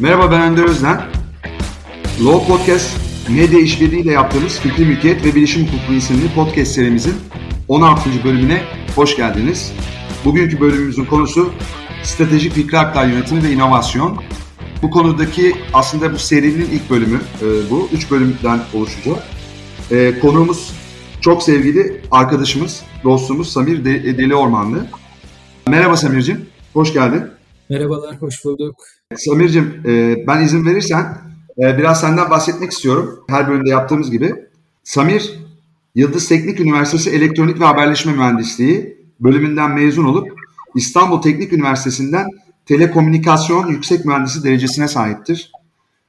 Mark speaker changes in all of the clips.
Speaker 1: Merhaba ben Önder Özden. Law Podcast medya işbirliğiyle yaptığımız Fikri Mülkiyet ve Bilişim Hukuku isimli podcast serimizin 16. bölümüne hoş geldiniz. Bugünkü bölümümüzün konusu stratejik fikri aktar yönetimi ve inovasyon. Bu konudaki aslında bu serinin ilk bölümü e, bu. Üç bölümden oluşacak. E, konuğumuz çok sevgili arkadaşımız, dostumuz Samir Deli Ormanlı. Merhaba Samir'cim, hoş geldin.
Speaker 2: Merhabalar, hoş bulduk.
Speaker 1: Samir'cim e, ben izin verirsen e, biraz senden bahsetmek istiyorum. Her bölümde yaptığımız gibi. Samir, Yıldız Teknik Üniversitesi Elektronik ve Haberleşme Mühendisliği bölümünden mezun olup İstanbul Teknik Üniversitesi'nden Telekomünikasyon Yüksek Mühendisi derecesine sahiptir.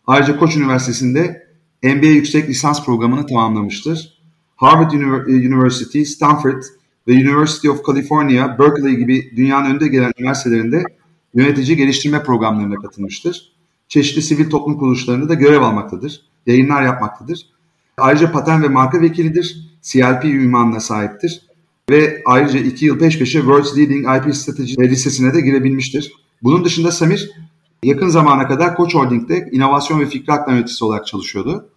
Speaker 1: Ayrıca Koç Üniversitesi'nde MBA Yüksek Lisans programını tamamlamıştır. Harvard University, Stanford ve University of California, Berkeley gibi dünyanın önde gelen üniversitelerinde yönetici geliştirme programlarına katılmıştır. Çeşitli sivil toplum kuruluşlarında da görev almaktadır. Yayınlar yapmaktadır. Ayrıca patent ve marka vekilidir. CLP ünvanına sahiptir. Ve ayrıca iki yıl peş peşe World's Leading IP Strategy listesine de girebilmiştir. Bunun dışında Samir yakın zamana kadar Koç Holding'de inovasyon ve fikri aktar yöneticisi olarak çalışıyordu.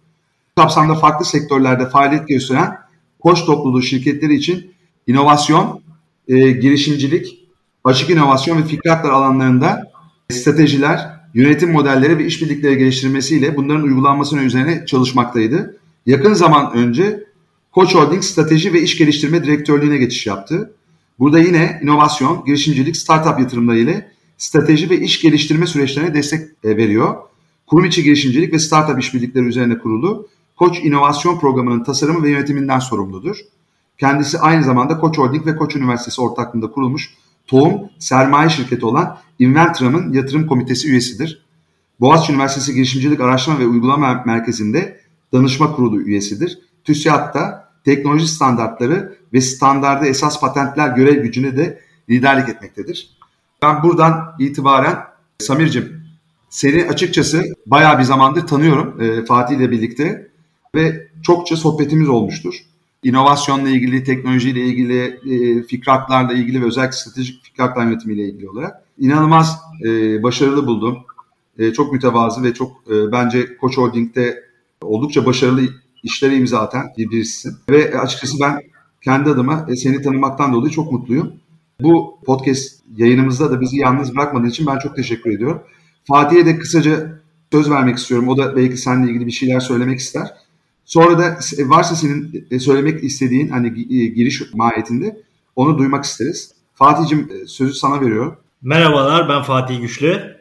Speaker 1: Kapsamda farklı sektörlerde faaliyet gösteren Koç topluluğu şirketleri için inovasyon, e, girişimcilik, açık inovasyon ve fikri alanlarında stratejiler, yönetim modelleri ve işbirlikleri geliştirmesiyle bunların uygulanmasının üzerine çalışmaktaydı. Yakın zaman önce Koç Holding Strateji ve İş Geliştirme Direktörlüğüne geçiş yaptı. Burada yine inovasyon, girişimcilik, startup yatırımları ile strateji ve iş geliştirme süreçlerine destek e, veriyor. Kurum içi girişimcilik ve startup işbirlikleri üzerine kurulu Koç İnovasyon Programı'nın tasarımı ve yönetiminden sorumludur. Kendisi aynı zamanda Koç Holding ve Koç Üniversitesi ortaklığında kurulmuş tohum sermaye şirketi olan Inventram'ın yatırım komitesi üyesidir. Boğaziçi Üniversitesi Girişimcilik Araştırma ve Uygulama Merkezi'nde danışma kurulu üyesidir. TÜSİAD'da teknoloji standartları ve standarda esas patentler görev gücüne de liderlik etmektedir. Ben buradan itibaren Samir'cim seni açıkçası bayağı bir zamandır tanıyorum e, Fatih ile birlikte ve çokça sohbetimiz olmuştur. İnovasyonla ilgili, teknolojiyle ilgili, e, fikratlarla ilgili ve özellikle stratejik fikratlar yönetimiyle ilgili olarak inanılmaz e, başarılı buldum. E, çok mütevazı ve çok e, bence Koç Holding'de oldukça başarılı işlere imza atan. Ve açıkçası ben kendi adıma seni tanımaktan dolayı çok mutluyum. Bu podcast yayınımızda da bizi yalnız bırakmadığın için ben çok teşekkür ediyorum. Fatih'e de kısaca söz vermek istiyorum. O da belki seninle ilgili bir şeyler söylemek ister. Sonra da varsa senin e, söylemek istediğin hani e, giriş mahiyetinde onu duymak isteriz. Fatih'cim sözü sana veriyorum.
Speaker 3: Merhabalar ben Fatih Güçlü.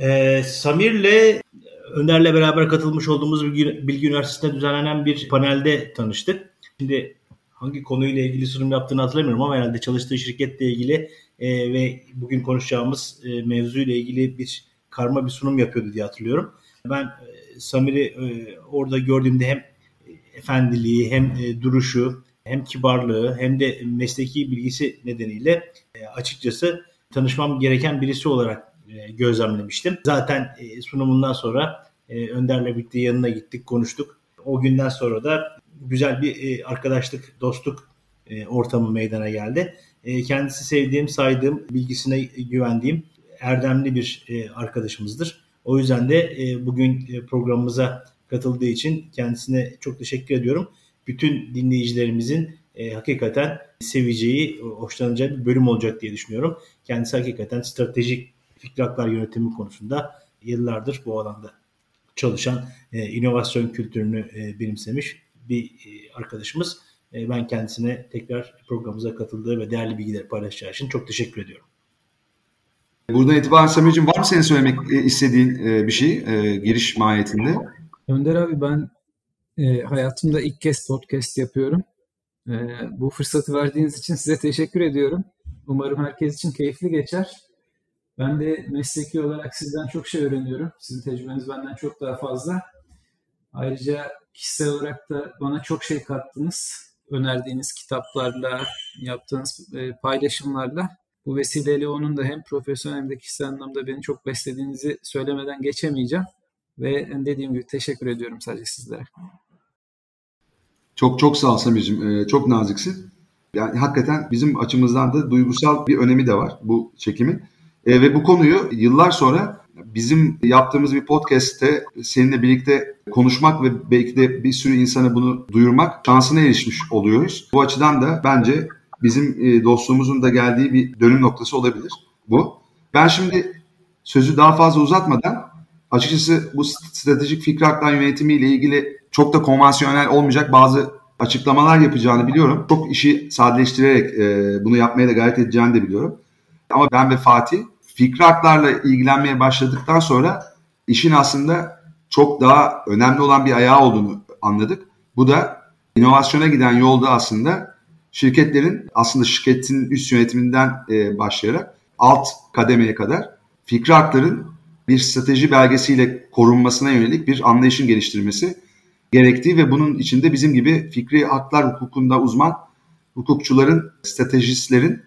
Speaker 3: Ee, Samir'le Önder'le beraber katılmış olduğumuz Bilgi, Bilgi Üniversitesi'nde düzenlenen bir panelde tanıştık. Şimdi hangi konuyla ilgili sunum yaptığını hatırlamıyorum ama herhalde çalıştığı şirketle ilgili e, ve bugün konuşacağımız e, mevzuyla ilgili bir karma bir sunum yapıyordu diye hatırlıyorum. Ben e, Samir'i e, orada gördüğümde hem efendiliği hem e, duruşu hem kibarlığı hem de mesleki bilgisi nedeniyle e, açıkçası tanışmam gereken birisi olarak e, gözlemlemiştim. Zaten e, sunumundan sonra e, Önder'le birlikte yanına gittik, konuştuk. O günden sonra da güzel bir arkadaşlık, dostluk ortamı meydana geldi. Kendisi sevdiğim, saydığım, bilgisine güvendiğim erdemli bir arkadaşımızdır. O yüzden de bugün programımıza katıldığı için kendisine çok teşekkür ediyorum. Bütün dinleyicilerimizin hakikaten seveceği, hoşlanacağı bir bölüm olacak diye düşünüyorum. Kendisi hakikaten stratejik fikri haklar yönetimi konusunda yıllardır bu alanda çalışan e, inovasyon kültürünü e, benimsemiş bir e, arkadaşımız. E, ben kendisine tekrar programımıza katıldığı ve değerli bilgiler paylaşacağı için çok teşekkür ediyorum.
Speaker 1: Buradan itibaren Samir'cim var mı senin söylemek e, istediğin e, bir şey e, giriş mahiyetinde?
Speaker 2: Önder abi ben e, hayatımda ilk kez podcast yapıyorum. E, bu fırsatı verdiğiniz için size teşekkür ediyorum. Umarım herkes için keyifli geçer. Ben de mesleki olarak sizden çok şey öğreniyorum. Sizin tecrübeniz benden çok daha fazla. Ayrıca kişisel olarak da bana çok şey kattınız. Önerdiğiniz kitaplarla, yaptığınız e, paylaşımlarla. Bu vesileyle onun da hem profesyonel hem de kişisel anlamda beni çok beslediğinizi söylemeden geçemeyeceğim. Ve dediğim gibi teşekkür ediyorum sadece sizlere.
Speaker 1: Çok çok sağ ol Samir'cim. Ee, çok naziksin. Yani hakikaten bizim açımızdan da duygusal bir önemi de var bu çekimin. E, ve bu konuyu yıllar sonra bizim yaptığımız bir podcast'te seninle birlikte konuşmak ve belki de bir sürü insana bunu duyurmak şansına erişmiş oluyoruz. Bu açıdan da bence bizim e, dostluğumuzun da geldiği bir dönüm noktası olabilir bu. Ben şimdi sözü daha fazla uzatmadan açıkçası bu stratejik fikri haklar yönetimi ile ilgili çok da konvansiyonel olmayacak bazı açıklamalar yapacağını biliyorum. Çok işi sadeleştirerek e, bunu yapmaya da gayret edeceğini de biliyorum. Ama ben ve Fatih fikri haklarla ilgilenmeye başladıktan sonra işin aslında çok daha önemli olan bir ayağı olduğunu anladık. Bu da inovasyona giden yolda aslında şirketlerin aslında şirketin üst yönetiminden e, başlayarak alt kademeye kadar fikri hakların bir strateji belgesiyle korunmasına yönelik bir anlayışın geliştirmesi gerektiği ve bunun içinde bizim gibi fikri haklar hukukunda uzman hukukçuların, stratejistlerin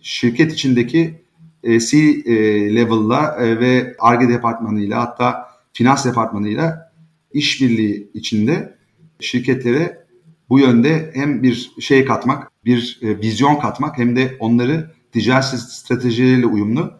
Speaker 1: şirket içindeki e, C-level'la e, ve ARGE departmanıyla hatta finans departmanıyla işbirliği içinde şirketlere bu yönde hem bir şey katmak, bir e, vizyon katmak hem de onları ticaret stratejileriyle uyumlu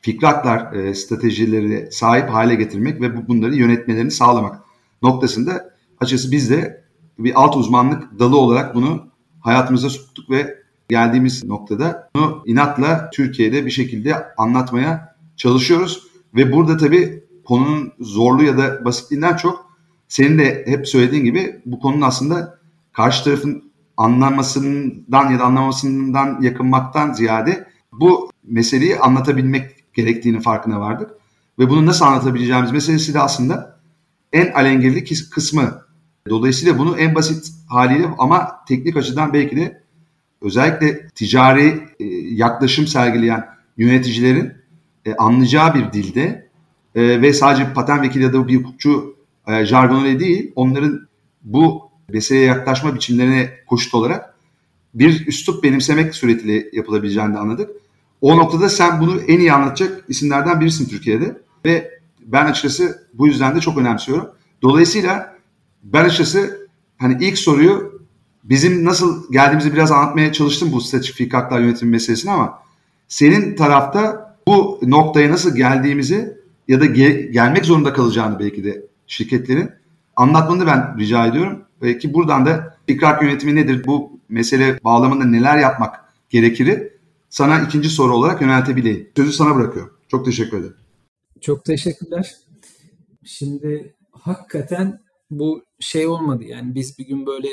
Speaker 1: fikri haklar e, stratejileri sahip hale getirmek ve bunları yönetmelerini sağlamak noktasında açıkçası biz de bir alt uzmanlık dalı olarak bunu hayatımıza tuttuk ve geldiğimiz noktada bunu inatla Türkiye'de bir şekilde anlatmaya çalışıyoruz. Ve burada tabii konunun zorluğu ya da basitliğinden çok senin de hep söylediğin gibi bu konunun aslında karşı tarafın anlamasından ya da anlamasından yakınmaktan ziyade bu meseleyi anlatabilmek gerektiğini farkına vardık. Ve bunu nasıl anlatabileceğimiz meselesi de aslında en alengirli kısmı. Dolayısıyla bunu en basit haliyle ama teknik açıdan belki de özellikle ticari e, yaklaşım sergileyen yöneticilerin e, anlayacağı bir dilde e, ve sadece patent vekili ya da bir hukukçu jargonuyla değil onların bu meseleye yaklaşma biçimlerine koşut olarak bir üslup benimsemek suretiyle yapılabileceğini de anladık. O noktada sen bunu en iyi anlatacak isimlerden birisin Türkiye'de ve ben açıkçası bu yüzden de çok önemsiyorum. Dolayısıyla ben açıkçası hani ilk soruyu bizim nasıl geldiğimizi biraz anlatmaya çalıştım bu stratejik fikri haklar yönetimi meselesini ama senin tarafta bu noktaya nasıl geldiğimizi ya da ge- gelmek zorunda kalacağını belki de şirketlerin anlatmanı ben rica ediyorum. Belki buradan da fikri hak yönetimi nedir, bu mesele bağlamında neler yapmak gerekir sana ikinci soru olarak yöneltebileyim. Sözü sana bırakıyorum. Çok teşekkür ederim.
Speaker 2: Çok teşekkürler. Şimdi hakikaten bu şey olmadı yani biz bir gün böyle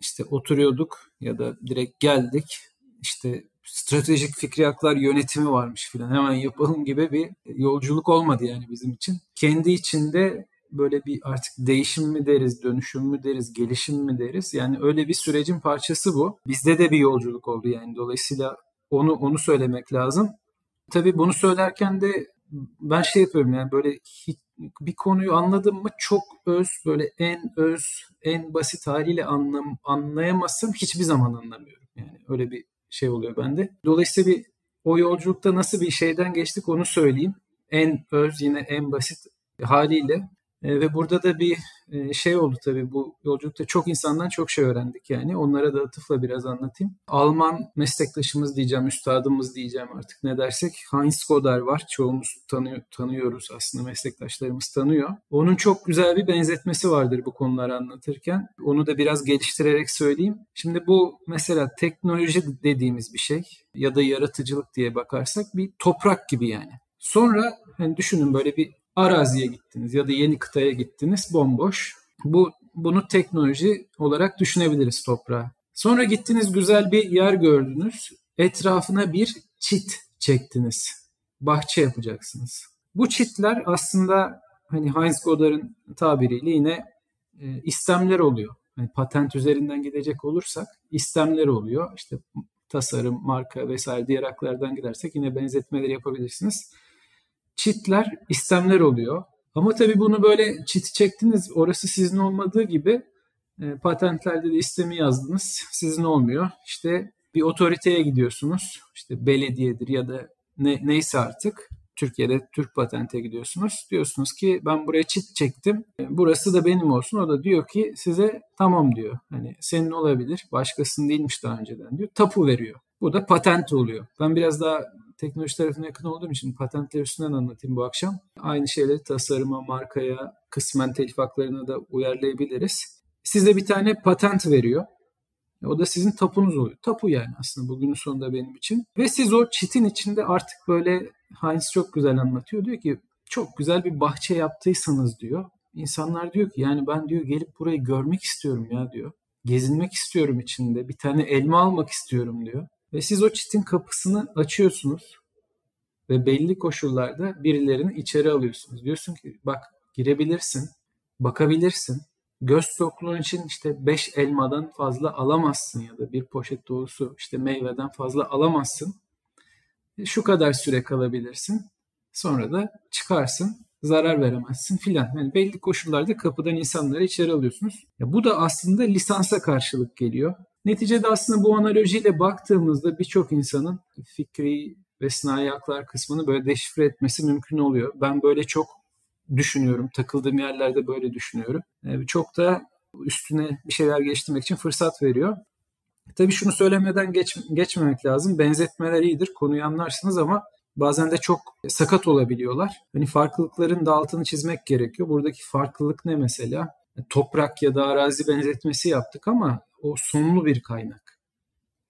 Speaker 2: işte oturuyorduk ya da direkt geldik işte stratejik fikri haklar yönetimi varmış filan hemen yapalım gibi bir yolculuk olmadı yani bizim için. Kendi içinde böyle bir artık değişim mi deriz, dönüşüm mü deriz, gelişim mi deriz? Yani öyle bir sürecin parçası bu. Bizde de bir yolculuk oldu yani. Dolayısıyla onu onu söylemek lazım. Tabii bunu söylerken de ben şey yapıyorum yani böyle hiç, bir konuyu anladım mı çok öz böyle en öz en basit haliyle anlam anlayamazsam hiçbir zaman anlamıyorum. Yani öyle bir şey oluyor bende. Dolayısıyla bir o yolculukta nasıl bir şeyden geçtik onu söyleyeyim. En öz yine en basit haliyle e, ve burada da bir e, şey oldu tabii bu yolculukta çok insandan çok şey öğrendik yani. Onlara da atıfla biraz anlatayım. Alman meslektaşımız diyeceğim, üstadımız diyeceğim artık ne dersek. Heinz Goder var. Çoğumuz tanıyor, tanıyoruz aslında meslektaşlarımız tanıyor. Onun çok güzel bir benzetmesi vardır bu konuları anlatırken. Onu da biraz geliştirerek söyleyeyim. Şimdi bu mesela teknoloji dediğimiz bir şey ya da yaratıcılık diye bakarsak bir toprak gibi yani. Sonra hani düşünün böyle bir araziye gittiniz ya da yeni kıtaya gittiniz bomboş. Bu bunu teknoloji olarak düşünebiliriz toprağa. Sonra gittiniz güzel bir yer gördünüz. Etrafına bir çit çektiniz. Bahçe yapacaksınız. Bu çitler aslında hani Heinz Godar'ın tabiriyle yine e, istemler oluyor. Yani patent üzerinden gidecek olursak istemler oluyor. İşte tasarım, marka vesaire diğer haklardan gidersek yine benzetmeleri yapabilirsiniz çitler istemler oluyor. Ama tabii bunu böyle çiti çektiniz orası sizin olmadığı gibi e, patentlerde de istemi yazdınız sizin olmuyor. İşte bir otoriteye gidiyorsunuz işte belediyedir ya da ne, neyse artık Türkiye'de Türk patente gidiyorsunuz. Diyorsunuz ki ben buraya çit çektim. E, burası da benim olsun. O da diyor ki size tamam diyor. Hani senin olabilir. Başkasının değilmiş daha önceden diyor. Tapu veriyor. Bu da patent oluyor. Ben biraz daha teknoloji tarafına yakın olduğum için patentler üstünden anlatayım bu akşam. Aynı şeyleri tasarıma, markaya, kısmen telif haklarına da uyarlayabiliriz. Size bir tane patent veriyor. O da sizin tapunuz oluyor. Tapu yani aslında bugünün sonunda benim için. Ve siz o çitin içinde artık böyle Heinz çok güzel anlatıyor. Diyor ki çok güzel bir bahçe yaptıysanız diyor. İnsanlar diyor ki yani ben diyor gelip burayı görmek istiyorum ya diyor. Gezinmek istiyorum içinde. Bir tane elma almak istiyorum diyor. Ve siz o çitin kapısını açıyorsunuz ve belli koşullarda birilerini içeri alıyorsunuz. Diyorsun ki bak girebilirsin, bakabilirsin. Göz tokluğun için işte 5 elmadan fazla alamazsın ya da bir poşet dolusu işte meyveden fazla alamazsın. E, şu kadar süre kalabilirsin. Sonra da çıkarsın, zarar veremezsin filan. Yani belli koşullarda kapıdan insanları içeri alıyorsunuz. Ya bu da aslında lisansa karşılık geliyor. Neticede aslında bu analojiyle baktığımızda birçok insanın fikri ve sınai haklar kısmını böyle deşifre etmesi mümkün oluyor. Ben böyle çok düşünüyorum. Takıldığım yerlerde böyle düşünüyorum. E, çok da üstüne bir şeyler geliştirmek için fırsat veriyor. Tabii şunu söylemeden geç, geçmemek lazım. Benzetmeler iyidir, konuyu anlarsınız ama bazen de çok sakat olabiliyorlar. Hani farklılıkların da altını çizmek gerekiyor. Buradaki farklılık ne mesela? Toprak ya da arazi benzetmesi yaptık ama o sonlu bir kaynak.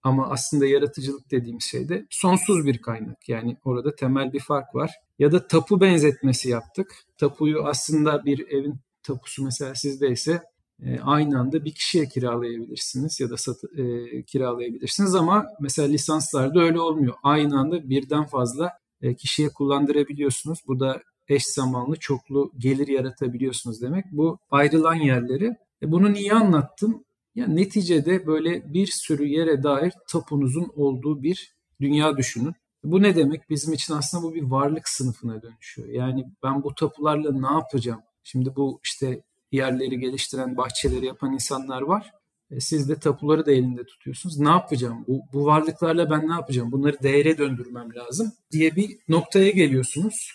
Speaker 2: Ama aslında yaratıcılık dediğimiz şey de sonsuz bir kaynak. Yani orada temel bir fark var. Ya da tapu benzetmesi yaptık. Tapuyu aslında bir evin tapusu mesela sizdeyse e, aynı anda bir kişiye kiralayabilirsiniz ya da satı, e, kiralayabilirsiniz ama mesela lisanslarda öyle olmuyor. Aynı anda birden fazla e, kişiye kullandırabiliyorsunuz. Bu da eş zamanlı çoklu gelir yaratabiliyorsunuz demek. Bu ayrılan yerleri. E, bunu niye anlattım? Yani neticede böyle bir sürü yere dair tapunuzun olduğu bir dünya düşünün. Bu ne demek? Bizim için aslında bu bir varlık sınıfına dönüşüyor. Yani ben bu tapularla ne yapacağım? Şimdi bu işte yerleri geliştiren, bahçeleri yapan insanlar var. E siz de tapuları da elinde tutuyorsunuz. Ne yapacağım? Bu, bu varlıklarla ben ne yapacağım? Bunları değere döndürmem lazım diye bir noktaya geliyorsunuz.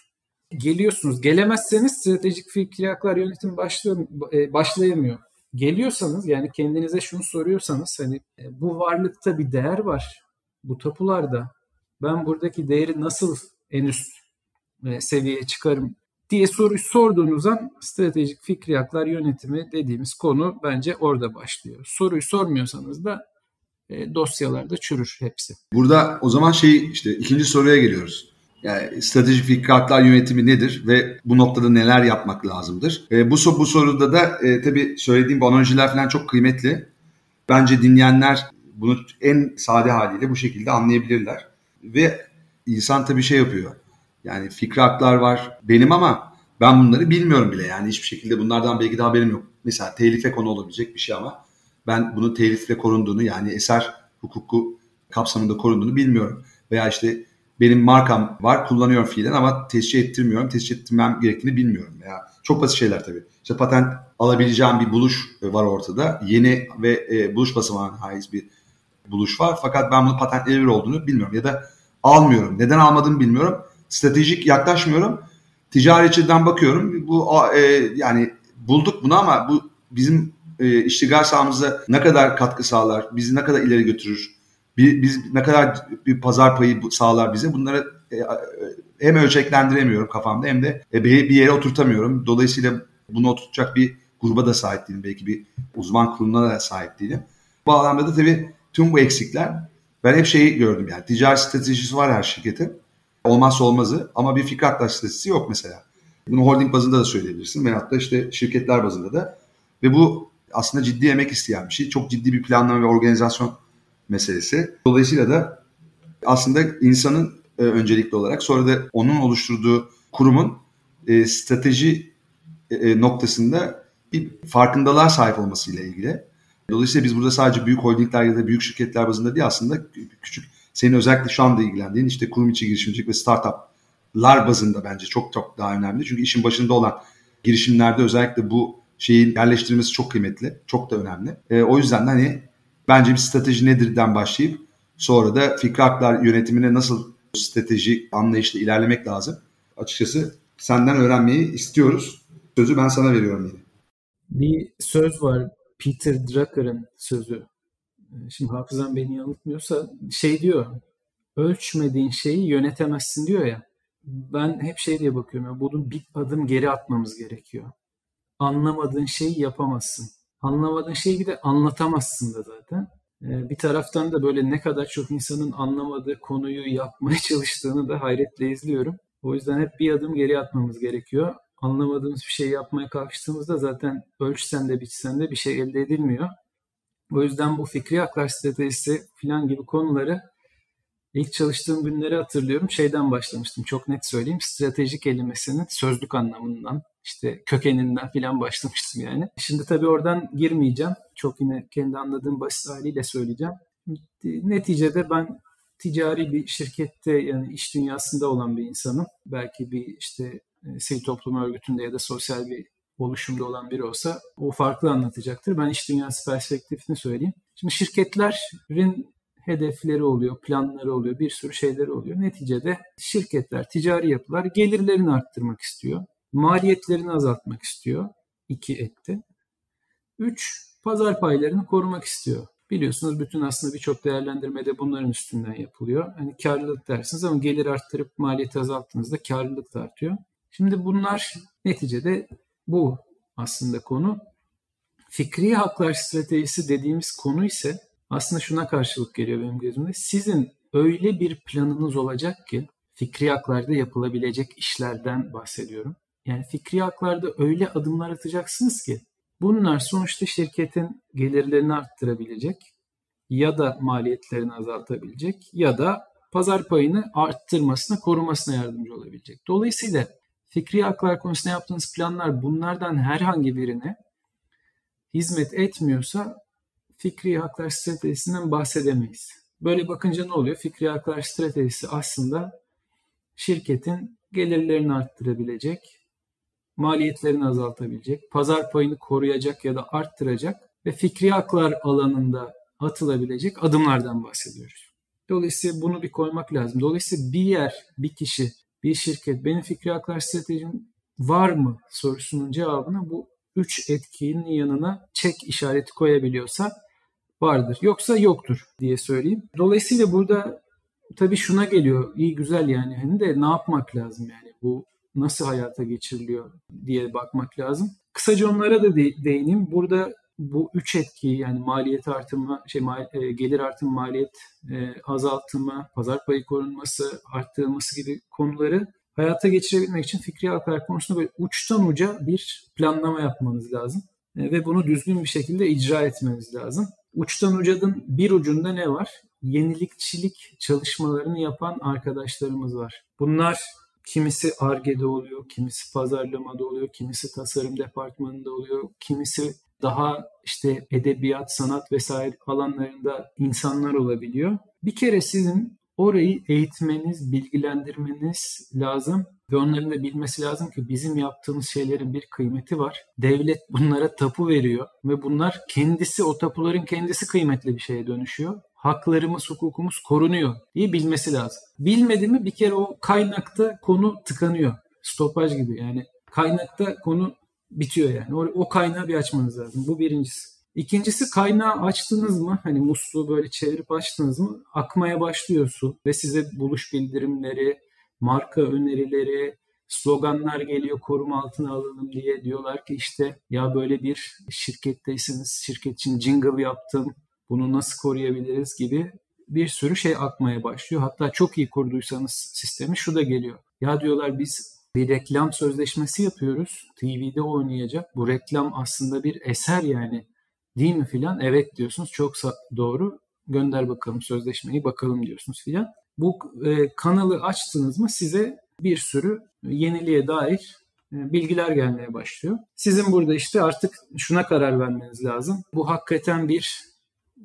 Speaker 2: Geliyorsunuz. Gelemezseniz stratejik fikri haklar yönetimi başlıyor, e, başlayamıyor geliyorsanız yani kendinize şunu soruyorsanız hani e, bu varlıkta bir değer var. Bu tapularda ben buradaki değeri nasıl en üst e, seviyeye çıkarım diye soru sorduğunuz an stratejik fikri haklar yönetimi dediğimiz konu bence orada başlıyor. Soruyu sormuyorsanız da e, dosyalarda çürür hepsi.
Speaker 1: Burada o zaman şey işte ikinci soruya geliyoruz. Yani stratejik fikratlar yönetimi nedir ve bu noktada neler yapmak lazımdır? E, bu, bu soruda da e, tabii söylediğim bu analojiler falan çok kıymetli. Bence dinleyenler bunu en sade haliyle bu şekilde anlayabilirler. Ve insan tabii şey yapıyor. Yani fikri haklar var benim ama ben bunları bilmiyorum bile. Yani hiçbir şekilde bunlardan belki de haberim yok. Mesela telife konu olabilecek bir şey ama ben bunu telifle korunduğunu yani eser hukuku kapsamında korunduğunu bilmiyorum. Veya işte benim markam var kullanıyorum fiilen ama tescil ettirmiyorum. Tescil ettirmem gerektiğini bilmiyorum. Ya çok basit şeyler tabii. İşte patent alabileceğim bir buluş var ortada. Yeni ve e, buluş basamağına haiz bir buluş var. Fakat ben bunun patentlenebilir olduğunu bilmiyorum. Ya da almıyorum. Neden almadığımı bilmiyorum. Stratejik yaklaşmıyorum. Ticaretçiden bakıyorum. Bu e, yani bulduk bunu ama bu bizim e, iştigal sahamıza ne kadar katkı sağlar, bizi ne kadar ileri götürür biz ne kadar bir pazar payı sağlar bize bunları e, e, hem ölçeklendiremiyorum kafamda hem de e, bir yere oturtamıyorum. Dolayısıyla bunu oturtacak bir gruba da sahip değilim. Belki bir uzman kuruluna da sahip değilim. Bu alanda da tabii tüm bu eksikler ben hep şeyi gördüm yani ticari stratejisi var her şirketin. Olmazsa olmazı ama bir fikir aktar stratejisi yok mesela. Bunu holding bazında da söyleyebilirsin veyahut da işte şirketler bazında da. Ve bu aslında ciddi emek isteyen bir şey. Çok ciddi bir planlama ve organizasyon meselesi. Dolayısıyla da aslında insanın e, öncelikli olarak sonra da onun oluşturduğu kurumun e, strateji e, e noktasında bir farkındalığa sahip olmasıyla ilgili. Dolayısıyla biz burada sadece büyük holdingler ya da büyük şirketler bazında değil aslında küçük senin özellikle şu anda ilgilendiğin işte kurum içi girişimcilik ve startuplar bazında bence çok çok daha önemli. Çünkü işin başında olan girişimlerde özellikle bu şeyin yerleştirilmesi çok kıymetli, çok da önemli. E, o yüzden de hani Bence bir strateji nedirden başlayıp sonra da fikri haklar yönetimine nasıl strateji anlayışla ilerlemek lazım. Açıkçası senden öğrenmeyi istiyoruz. Sözü ben sana veriyorum yine.
Speaker 2: Bir söz var Peter Drucker'ın sözü. Şimdi hafızam beni yanıltmıyorsa şey diyor ölçmediğin şeyi yönetemezsin diyor ya. Ben hep şey diye bakıyorum. Ya, bunun bir adım geri atmamız gerekiyor. Anlamadığın şeyi yapamazsın. Anlamadığın şeyi bir de anlatamazsın da zaten. Ee, bir taraftan da böyle ne kadar çok insanın anlamadığı konuyu yapmaya çalıştığını da hayretle izliyorum. O yüzden hep bir adım geri atmamız gerekiyor. Anlamadığımız bir şey yapmaya kalkıştığımızda zaten ölçsen de biçsen de bir şey elde edilmiyor. O yüzden bu fikri haklar stratejisi falan gibi konuları ilk çalıştığım günleri hatırlıyorum. Şeyden başlamıştım çok net söyleyeyim. Strateji kelimesinin sözlük anlamından işte kökeninden falan başlamıştım yani. Şimdi tabii oradan girmeyeceğim. Çok yine kendi anladığım basit haliyle söyleyeceğim. Neticede ben ticari bir şirkette yani iş dünyasında olan bir insanım. Belki bir işte e, sivil toplum örgütünde ya da sosyal bir oluşumda olan biri olsa o farklı anlatacaktır. Ben iş dünyası perspektifini söyleyeyim. Şimdi şirketlerin hedefleri oluyor, planları oluyor, bir sürü şeyleri oluyor. Neticede şirketler, ticari yapılar gelirlerini arttırmak istiyor. Maliyetlerini azaltmak istiyor. İki etti. Üç, pazar paylarını korumak istiyor. Biliyorsunuz bütün aslında birçok değerlendirmede bunların üstünden yapılıyor. Hani karlılık dersiniz ama gelir arttırıp maliyeti azalttığınızda karlılık da artıyor. Şimdi bunlar neticede bu aslında konu. Fikri haklar stratejisi dediğimiz konu ise aslında şuna karşılık geliyor benim gözümde. Sizin öyle bir planınız olacak ki fikri haklarda yapılabilecek işlerden bahsediyorum. Yani fikri haklarda öyle adımlar atacaksınız ki bunlar sonuçta şirketin gelirlerini arttırabilecek ya da maliyetlerini azaltabilecek ya da pazar payını arttırmasına, korumasına yardımcı olabilecek. Dolayısıyla fikri haklar konusunda yaptığınız planlar bunlardan herhangi birine hizmet etmiyorsa fikri haklar stratejisinden bahsedemeyiz. Böyle bakınca ne oluyor? Fikri haklar stratejisi aslında şirketin gelirlerini arttırabilecek, maliyetlerini azaltabilecek, pazar payını koruyacak ya da arttıracak ve fikri haklar alanında atılabilecek adımlardan bahsediyoruz. Dolayısıyla bunu bir koymak lazım. Dolayısıyla bir yer, bir kişi, bir şirket benim fikri haklar stratejim var mı sorusunun cevabına bu üç etkinin yanına çek işareti koyabiliyorsa vardır. Yoksa yoktur diye söyleyeyim. Dolayısıyla burada tabii şuna geliyor. İyi güzel yani. Hani de ne yapmak lazım yani? Bu nasıl hayata geçiriliyor diye bakmak lazım. Kısaca onlara da de- değineyim. Burada bu üç etkiyi yani maliyet artımı, şey mal, e, gelir artımı, maliyet e, azaltımı, pazar payı korunması, arttırılması gibi konuları hayata geçirebilmek için fikri haklar konusunda böyle uçtan uca bir planlama yapmanız lazım. E, ve bunu düzgün bir şekilde icra etmeniz lazım. Uçtan ucadın bir ucunda ne var? Yenilikçilik çalışmalarını yapan arkadaşlarımız var. Bunlar kimisi ARGE'de oluyor, kimisi pazarlamada oluyor, kimisi tasarım departmanında oluyor, kimisi daha işte edebiyat, sanat vesaire alanlarında insanlar olabiliyor. Bir kere sizin orayı eğitmeniz, bilgilendirmeniz lazım ve onların da bilmesi lazım ki bizim yaptığımız şeylerin bir kıymeti var. Devlet bunlara tapu veriyor ve bunlar kendisi o tapuların kendisi kıymetli bir şeye dönüşüyor. Haklarımız, hukukumuz korunuyor diye bilmesi lazım. Bilmedi mi bir kere o kaynakta konu tıkanıyor. Stopaj gibi yani kaynakta konu bitiyor yani. O, o kaynağı bir açmanız lazım. Bu birincisi. İkincisi kaynağı açtınız mı? Hani musluğu böyle çevirip açtınız mı? Akmaya başlıyor su ve size buluş bildirimleri, marka önerileri, sloganlar geliyor koruma altına alalım diye. Diyorlar ki işte ya böyle bir şirketteyseniz şirket için jingle yaptım. Bunu nasıl koruyabiliriz gibi bir sürü şey akmaya başlıyor. Hatta çok iyi kurduysanız sistemi şu da geliyor. Ya diyorlar biz bir reklam sözleşmesi yapıyoruz. TV'de oynayacak. Bu reklam aslında bir eser yani. Değil mi filan? Evet diyorsunuz. Çok doğru. Gönder bakalım sözleşmeyi bakalım diyorsunuz filan. Bu e, kanalı açtınız mı size bir sürü yeniliğe dair e, bilgiler gelmeye başlıyor. Sizin burada işte artık şuna karar vermeniz lazım. Bu hakikaten bir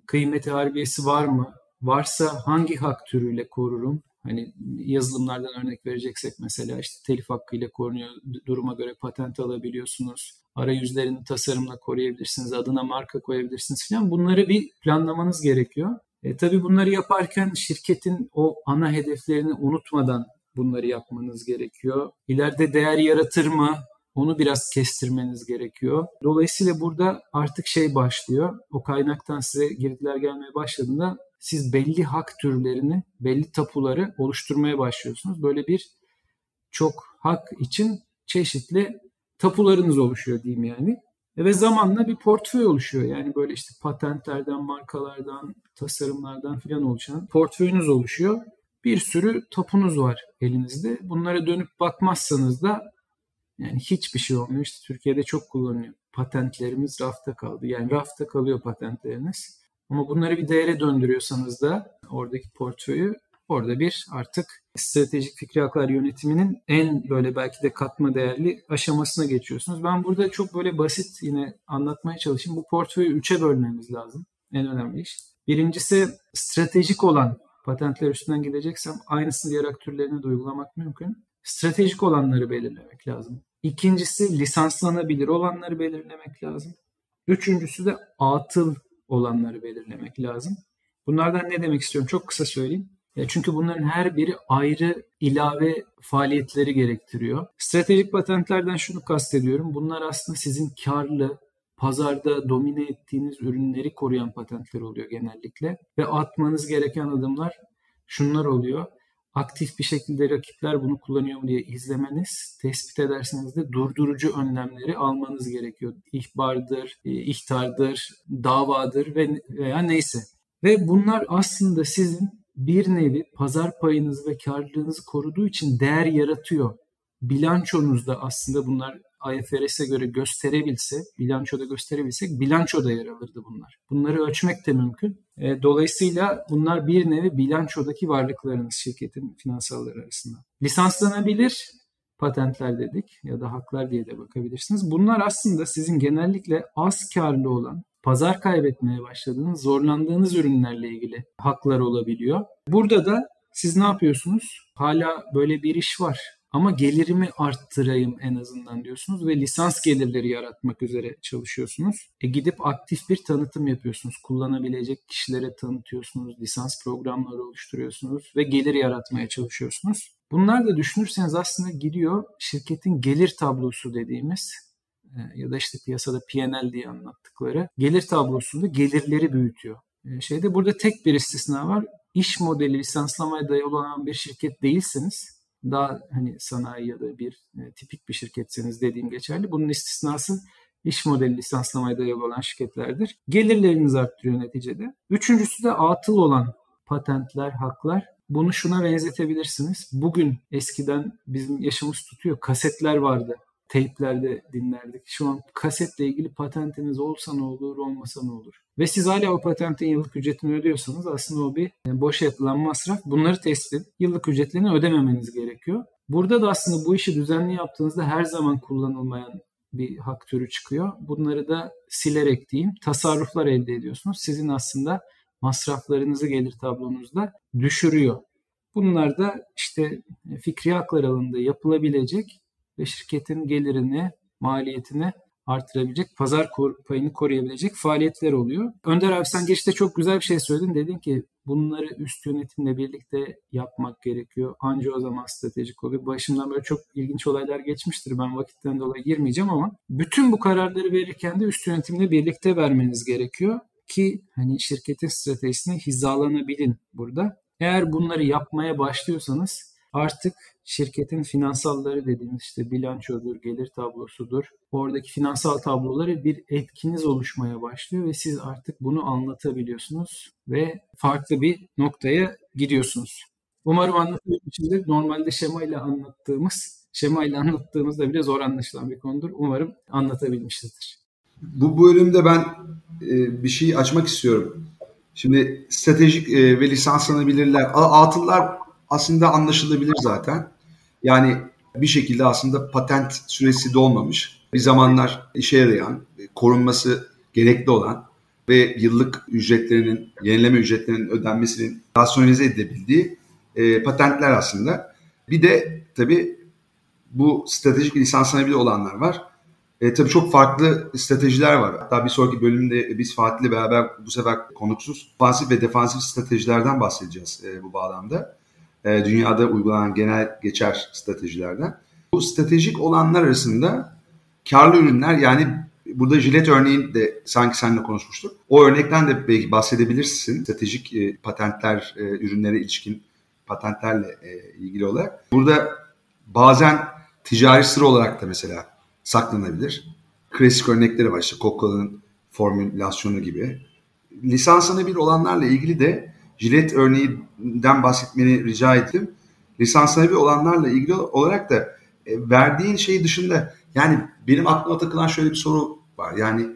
Speaker 2: kıymeti harbiyesi var mı? Varsa hangi hak türüyle korurum? Hani yazılımlardan örnek vereceksek mesela işte telif hakkıyla korunuyor. Duruma göre patent alabiliyorsunuz. Arayüzlerini tasarımla koruyabilirsiniz. Adına marka koyabilirsiniz falan. Bunları bir planlamanız gerekiyor. E, tabii bunları yaparken şirketin o ana hedeflerini unutmadan bunları yapmanız gerekiyor. İleride değer yaratır mı? Onu biraz kestirmeniz gerekiyor. Dolayısıyla burada artık şey başlıyor. O kaynaktan size girdiler gelmeye başladığında siz belli hak türlerini, belli tapuları oluşturmaya başlıyorsunuz. Böyle bir çok hak için çeşitli tapularınız oluşuyor diyeyim yani. Ve zamanla bir portföy oluşuyor. Yani böyle işte patentlerden, markalardan, tasarımlardan filan oluşan portföyünüz oluşuyor. Bir sürü tapunuz var elinizde. Bunlara dönüp bakmazsanız da yani hiçbir şey olmuyor. İşte Türkiye'de çok kullanılıyor. Patentlerimiz rafta kaldı. Yani rafta kalıyor patentleriniz. Ama bunları bir değere döndürüyorsanız da oradaki portföyü orada bir artık stratejik fikri haklar yönetiminin en böyle belki de katma değerli aşamasına geçiyorsunuz. Ben burada çok böyle basit yine anlatmaya çalışayım. Bu portföyü üçe bölmemiz lazım. En önemli iş. Birincisi stratejik olan patentler üstünden gideceksem aynısını diğer aktörlerine de uygulamak mümkün. Stratejik olanları belirlemek lazım. İkincisi lisanslanabilir olanları belirlemek lazım. Üçüncüsü de atıl olanları belirlemek lazım. Bunlardan ne demek istiyorum? Çok kısa söyleyeyim. Çünkü bunların her biri ayrı ilave faaliyetleri gerektiriyor. Stratejik patentlerden şunu kastediyorum. Bunlar aslında sizin karlı, pazarda domine ettiğiniz ürünleri koruyan patentler oluyor genellikle. Ve atmanız gereken adımlar şunlar oluyor. Aktif bir şekilde rakipler bunu kullanıyor mu diye izlemeniz, tespit ederseniz de durdurucu önlemleri almanız gerekiyor. İhbardır, e, ihtardır, davadır ve veya neyse. Ve bunlar aslında sizin bir nevi pazar payınızı ve karlılığınızı koruduğu için değer yaratıyor. Bilançonuzda aslında bunlar IFRS'e göre gösterebilse, bilançoda gösterebilsek bilançoda yer alırdı bunlar. Bunları ölçmek de mümkün. E, dolayısıyla bunlar bir nevi bilançodaki varlıklarınız şirketin finansalları arasında. Lisanslanabilir patentler dedik ya da haklar diye de bakabilirsiniz. Bunlar aslında sizin genellikle az karlı olan, pazar kaybetmeye başladığınız, zorlandığınız ürünlerle ilgili haklar olabiliyor. Burada da siz ne yapıyorsunuz? Hala böyle bir iş var ama gelirimi arttırayım en azından diyorsunuz ve lisans gelirleri yaratmak üzere çalışıyorsunuz. E gidip aktif bir tanıtım yapıyorsunuz. Kullanabilecek kişilere tanıtıyorsunuz. Lisans programları oluşturuyorsunuz ve gelir yaratmaya çalışıyorsunuz. Bunlar da düşünürseniz aslında gidiyor şirketin gelir tablosu dediğimiz ya da işte piyasada P&L diye anlattıkları gelir tablosunda gelirleri büyütüyor. E, şeyde burada tek bir istisna var. İş modeli lisanslamaya dayalı olan bir şirket değilseniz daha hani sanayi ya da bir e, tipik bir şirketseniz dediğim geçerli. Bunun istisnası iş modeli lisanslamaya dayalı olan şirketlerdir. Gelirleriniz arttırıyor neticede. Üçüncüsü de atıl olan patentler, haklar. Bunu şuna benzetebilirsiniz. Bugün eskiden bizim yaşımız tutuyor. Kasetler vardı. Teyplerde dinlerdik. Şu an kasetle ilgili patentiniz olsa ne olur, olmasa ne olur? Ve siz hala o patentin yıllık ücretini ödüyorsanız aslında o bir e, boş yapılan masraf. Bunları tespit edip yıllık ücretlerini ödememeniz gerekiyor. Burada da aslında bu işi düzenli yaptığınızda her zaman kullanılmayan bir hak türü çıkıyor. Bunları da silerek diyeyim tasarruflar elde ediyorsunuz. Sizin aslında masraflarınızı gelir tablonuzda düşürüyor. Bunlar da işte fikri haklar alanında yapılabilecek ve şirketin gelirini, maliyetini artırabilecek, pazar payını koruyabilecek faaliyetler oluyor. Önder abi sen geçte çok güzel bir şey söyledin. Dedin ki bunları üst yönetimle birlikte yapmak gerekiyor. Anca o zaman stratejik oluyor. Başımdan böyle çok ilginç olaylar geçmiştir. Ben vakitten dolayı girmeyeceğim ama bütün bu kararları verirken de üst yönetimle birlikte vermeniz gerekiyor ki hani şirketin stratejisine hizalanabilin burada. Eğer bunları yapmaya başlıyorsanız artık şirketin finansalları dediğimiz işte bilançodur, gelir tablosudur. Oradaki finansal tabloları bir etkiniz oluşmaya başlıyor ve siz artık bunu anlatabiliyorsunuz ve farklı bir noktaya gidiyorsunuz. Umarım anlatabilmişimdir. Normalde şema ile anlattığımız, şema ile anlattığımızda bile zor anlaşılan bir konudur. Umarım anlatabilmişizdir.
Speaker 1: Bu bölümde ben e, bir şey açmak istiyorum. Şimdi stratejik e, ve lisanslanabilirler, atıllar aslında anlaşılabilir zaten. Yani bir şekilde aslında patent süresi dolmamış. Bir zamanlar işe yarayan, korunması gerekli olan ve yıllık ücretlerinin, yenileme ücretlerinin ödenmesinin rasyonelize edilebildiği e, patentler aslında. Bir de tabii bu stratejik lisanslanabilir olanlar var. E, tabii çok farklı stratejiler var. Hatta bir sonraki bölümde biz Fatih'le beraber bu sefer konuksuz ofansif ve defansif stratejilerden bahsedeceğiz e, bu bağlamda. E, dünyada uygulanan genel geçer stratejilerden. Bu stratejik olanlar arasında karlı ürünler yani Burada jilet örneğin de sanki seninle konuşmuştuk. O örnekten de belki bahsedebilirsin. Stratejik e, patentler, e, ürünlere ilişkin patentlerle e, ilgili olarak. Burada bazen ticari sır olarak da mesela saklanabilir. Klasik örnekleri var işte Coca-Cola'nın formülasyonu gibi. Lisansını bir olanlarla ilgili de jilet örneğinden bahsetmeni rica ettim. Lisansına bir olanlarla ilgili olarak da e, verdiğin şey dışında yani benim aklıma takılan şöyle bir soru var. Yani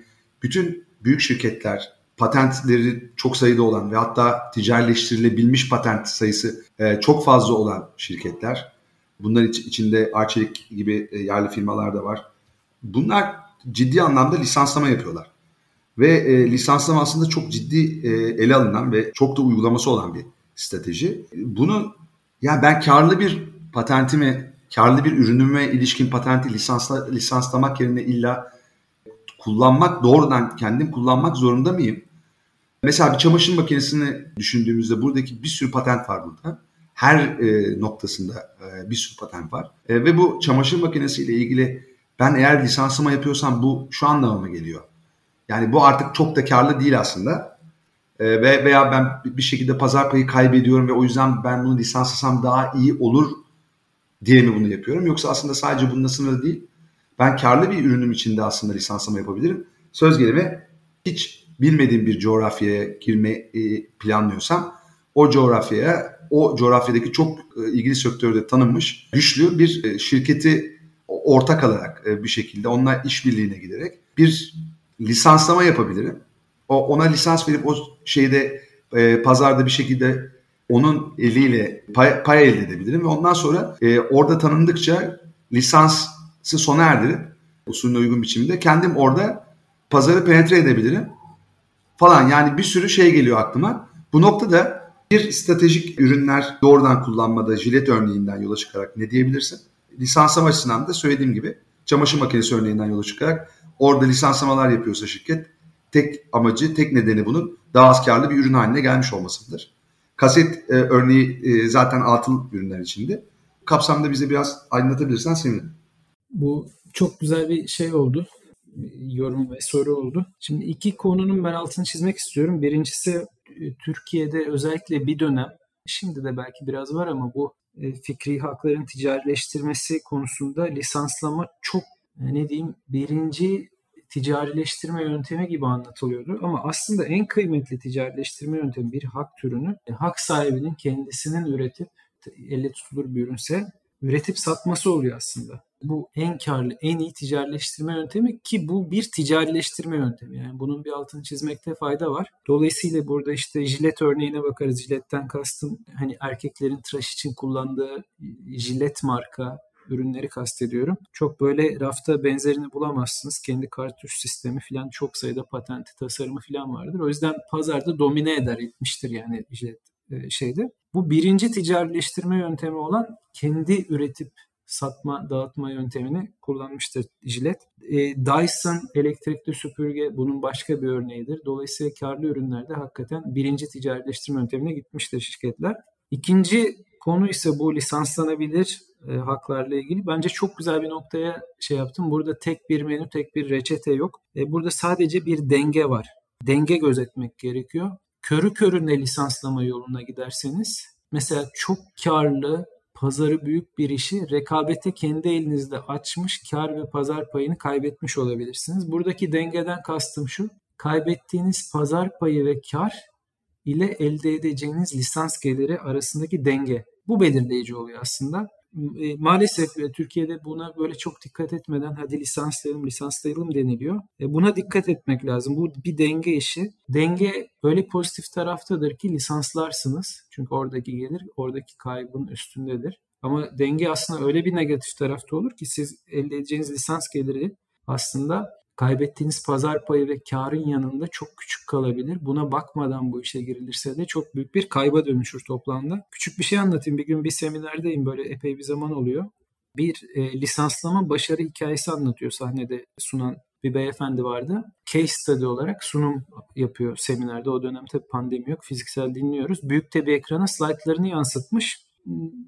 Speaker 1: bütün büyük şirketler patentleri çok sayıda olan ve hatta ticarileştirilebilmiş patent sayısı e, çok fazla olan şirketler. Bunların içinde Arçelik gibi e, yerli firmalar da var. Bunlar ciddi anlamda lisanslama yapıyorlar. Ve e, lisanslama aslında çok ciddi e, ele alınan ve çok da uygulaması olan bir strateji. Bunu yani ben karlı bir patentimi, karlı bir ürünüme ilişkin patenti lisansla, lisanslamak yerine illa kullanmak, doğrudan kendim kullanmak zorunda mıyım? Mesela bir çamaşır makinesini düşündüğümüzde buradaki bir sürü patent var burada. Her e, noktasında e, bir sürü patent var. E, ve bu çamaşır makinesiyle ilgili ben eğer lisansıma yapıyorsam bu şu anlamama geliyor. Yani bu artık çok da karlı değil aslında. E, ve veya ben bir şekilde pazar payı kaybediyorum ve o yüzden ben bunu lisanslasam daha iyi olur diye mi bunu yapıyorum? Yoksa aslında sadece bununla sınırlı değil. Ben karlı bir ürünüm içinde aslında lisanslama yapabilirim. Söz gelimi hiç bilmediğim bir coğrafyaya girmeyi planlıyorsam o coğrafyaya o coğrafyadaki çok e, ilgili sektörde tanınmış güçlü bir e, şirketi ortak alarak e, bir şekilde onunla işbirliğine giderek bir lisanslama yapabilirim. O ona lisans verip o şeyde e, pazarda bir şekilde onun eliyle pay, pay elde edebilirim ve ondan sonra e, orada tanındıkça lisansı sona erdirip usulüne uygun biçimde kendim orada pazarı penetre edebilirim falan yani bir sürü şey geliyor aklıma. Bu noktada bir stratejik ürünler doğrudan kullanmada jilet örneğinden yola çıkarak ne diyebilirsin? Lisanslama açısından da söylediğim gibi çamaşır makinesi örneğinden yola çıkarak orada lisanslamalar yapıyorsa şirket tek amacı, tek nedeni bunun daha az karlı bir ürün haline gelmiş olmasıdır. Kaset e, örneği e, zaten atıl ürünler içinde. Kapsamda bize biraz aydınlatabilirsen sevinirim.
Speaker 2: Bu çok güzel bir şey oldu. Yorum ve soru oldu. Şimdi iki konunun ben altını çizmek istiyorum. Birincisi e, Türkiye'de özellikle bir dönem, şimdi de belki biraz var ama bu e, fikri hakların ticarileştirmesi konusunda lisanslama çok ne diyeyim birinci ticarileştirme yöntemi gibi anlatılıyordu. Ama aslında en kıymetli ticarileştirme yöntemi bir hak türünü hak sahibinin kendisinin üretip elle tutulur bir ürünse üretip satması oluyor aslında. Bu en karlı, en iyi ticarileştirme yöntemi ki bu bir ticarileştirme yöntemi. Yani bunun bir altını çizmekte fayda var. Dolayısıyla burada işte jilet örneğine bakarız. Jiletten kastım hani erkeklerin tıraş için kullandığı jilet marka ürünleri kastediyorum. Çok böyle rafta benzerini bulamazsınız. Kendi kartuş sistemi falan çok sayıda patenti, tasarımı falan vardır. O yüzden pazarda domine eder, etmiştir yani jilet e, şeyde. Bu birinci ticarileştirme yöntemi olan kendi üretip satma, dağıtma yöntemini kullanmıştır jilet. E, Dyson elektrikli süpürge bunun başka bir örneğidir. Dolayısıyla karlı ürünlerde hakikaten birinci ticarileştirme yöntemine gitmiştir şirketler. İkinci konu ise bu lisanslanabilir e, haklarla ilgili. Bence çok güzel bir noktaya şey yaptım. Burada tek bir menü, tek bir reçete yok. E, burada sadece bir denge var. Denge gözetmek gerekiyor. Körü körüne lisanslama yoluna giderseniz mesela çok karlı pazarı büyük bir işi rekabete kendi elinizde açmış kar ve pazar payını kaybetmiş olabilirsiniz. Buradaki dengeden kastım şu. Kaybettiğiniz pazar payı ve kar ile elde edeceğiniz lisans geliri arasındaki denge. Bu belirleyici oluyor aslında. E, maalesef e, Türkiye'de buna böyle çok dikkat etmeden hadi lisanslayalım lisanslayalım deniliyor. E, buna dikkat etmek lazım. Bu bir denge işi. Denge öyle pozitif taraftadır ki lisanslarsınız. Çünkü oradaki gelir oradaki kaybın üstündedir. Ama denge aslında öyle bir negatif tarafta olur ki siz elde edeceğiniz lisans geliri aslında kaybettiğiniz pazar payı ve karın yanında çok küçük kalabilir. Buna bakmadan bu işe girilirse de çok büyük bir kayba dönüşür toplamda. Küçük bir şey anlatayım. Bir gün bir seminerdeyim böyle epey bir zaman oluyor. Bir e, lisanslama başarı hikayesi anlatıyor sahnede sunan bir beyefendi vardı. Case study olarak sunum yapıyor seminerde. O dönem tabii pandemi yok. Fiziksel dinliyoruz. Büyük bir ekrana slaytlarını yansıtmış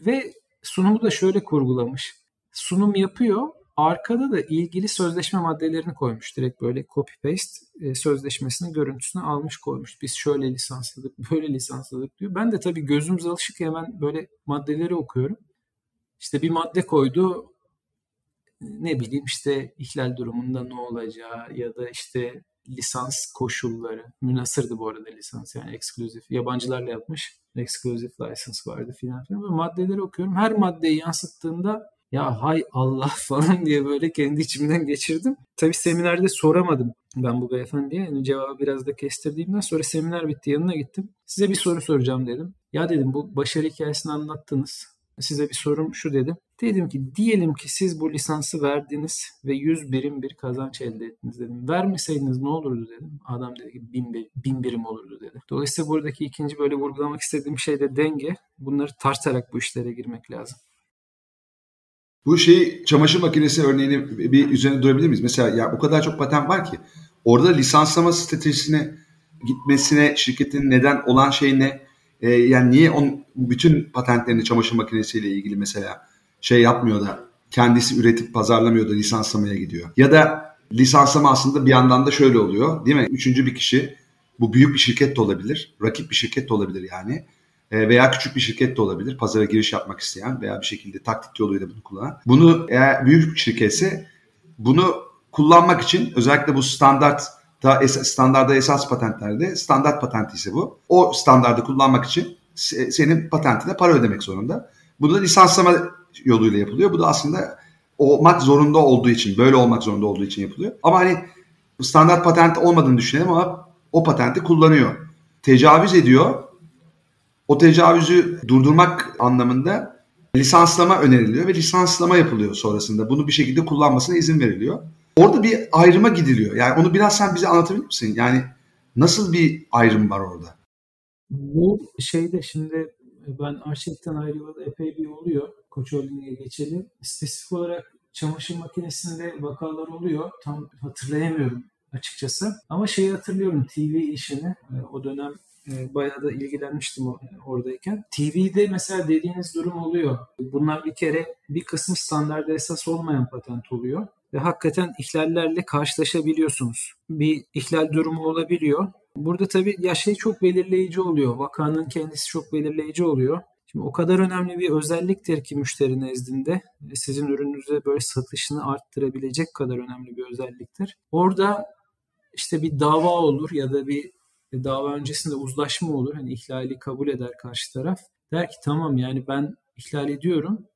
Speaker 2: ve sunumu da şöyle kurgulamış. Sunum yapıyor Arkada da ilgili sözleşme maddelerini koymuş. Direkt böyle copy paste e, sözleşmesinin görüntüsünü almış koymuş. Biz şöyle lisansladık, böyle lisansladık diyor. Ben de tabii gözümüz alışık hemen böyle maddeleri okuyorum. İşte bir madde koydu. Ne bileyim işte ihlal durumunda ne olacağı ya da işte lisans koşulları. Münasırdı bu arada lisans yani eksklusif. Yabancılarla yapmış. Exclusive license vardı filan filan. Böyle maddeleri okuyorum. Her maddeyi yansıttığında ya hay Allah falan diye böyle kendi içimden geçirdim. Tabii seminerde soramadım ben bu beyefendiye. Yani cevabı biraz da kestirdiğimden sonra seminer bitti yanına gittim. Size bir soru soracağım dedim. Ya dedim bu başarı hikayesini anlattınız. Size bir sorum şu dedim. Dedim ki diyelim ki siz bu lisansı verdiniz ve 100 birim bir kazanç elde ettiniz dedim. Vermeseydiniz ne olurdu dedim. Adam dedi ki 1000, 1000 birim olurdu dedi. Dolayısıyla buradaki ikinci böyle vurgulamak istediğim şey de denge. Bunları tartarak bu işlere girmek lazım.
Speaker 1: Bu şey çamaşır makinesi örneğini bir üzerine durabilir miyiz? Mesela ya o kadar çok patent var ki orada lisanslama stratejisine gitmesine şirketin neden olan şey ne? Ee, yani niye on, bütün patentlerini çamaşır makinesiyle ilgili mesela şey yapmıyor da kendisi üretip pazarlamıyor da lisanslamaya gidiyor. Ya da lisanslama aslında bir yandan da şöyle oluyor değil mi? Üçüncü bir kişi bu büyük bir şirket de olabilir, rakip bir şirket de olabilir yani e, veya küçük bir şirket de olabilir. Pazara giriş yapmak isteyen veya bir şekilde taktik yoluyla bunu kullanan. Bunu eğer büyük bir şirketse bunu kullanmak için özellikle bu standart da standarda esas patentlerde standart patenti ise bu. O standardı kullanmak için senin patentine para ödemek zorunda. Bu da lisanslama yoluyla yapılıyor. Bu da aslında olmak zorunda olduğu için, böyle olmak zorunda olduğu için yapılıyor. Ama hani standart patent olmadığını düşünelim ama o patenti kullanıyor. Tecavüz ediyor o tecavüzü durdurmak anlamında lisanslama öneriliyor ve lisanslama yapılıyor sonrasında. Bunu bir şekilde kullanmasına izin veriliyor. Orada bir ayrıma gidiliyor. Yani onu biraz sen bize anlatabilir misin? Yani nasıl bir ayrım var orada?
Speaker 2: Bu şeyde şimdi ben arşivden ayrılalı epey bir oluyor. Koç Holding'e geçeli. Spesifik olarak çamaşır makinesinde vakalar oluyor. Tam hatırlayamıyorum açıkçası. Ama şeyi hatırlıyorum TV işini. O dönem e, bayağı da ilgilenmiştim oradayken. TV'de mesela dediğiniz durum oluyor. Bunlar bir kere bir kısım standarda esas olmayan patent oluyor ve hakikaten ihlallerle karşılaşabiliyorsunuz. Bir ihlal durumu olabiliyor. Burada tabii ya şey çok belirleyici oluyor. Vakanın kendisi çok belirleyici oluyor. Şimdi o kadar önemli bir özelliktir ki müşteri nezdinde e, sizin ürününüze böyle satışını arttırabilecek kadar önemli bir özelliktir. Orada işte bir dava olur ya da bir dava öncesinde uzlaşma olur. Hani ihlali kabul eder karşı taraf. Der ki tamam yani ben ihlal ediyorum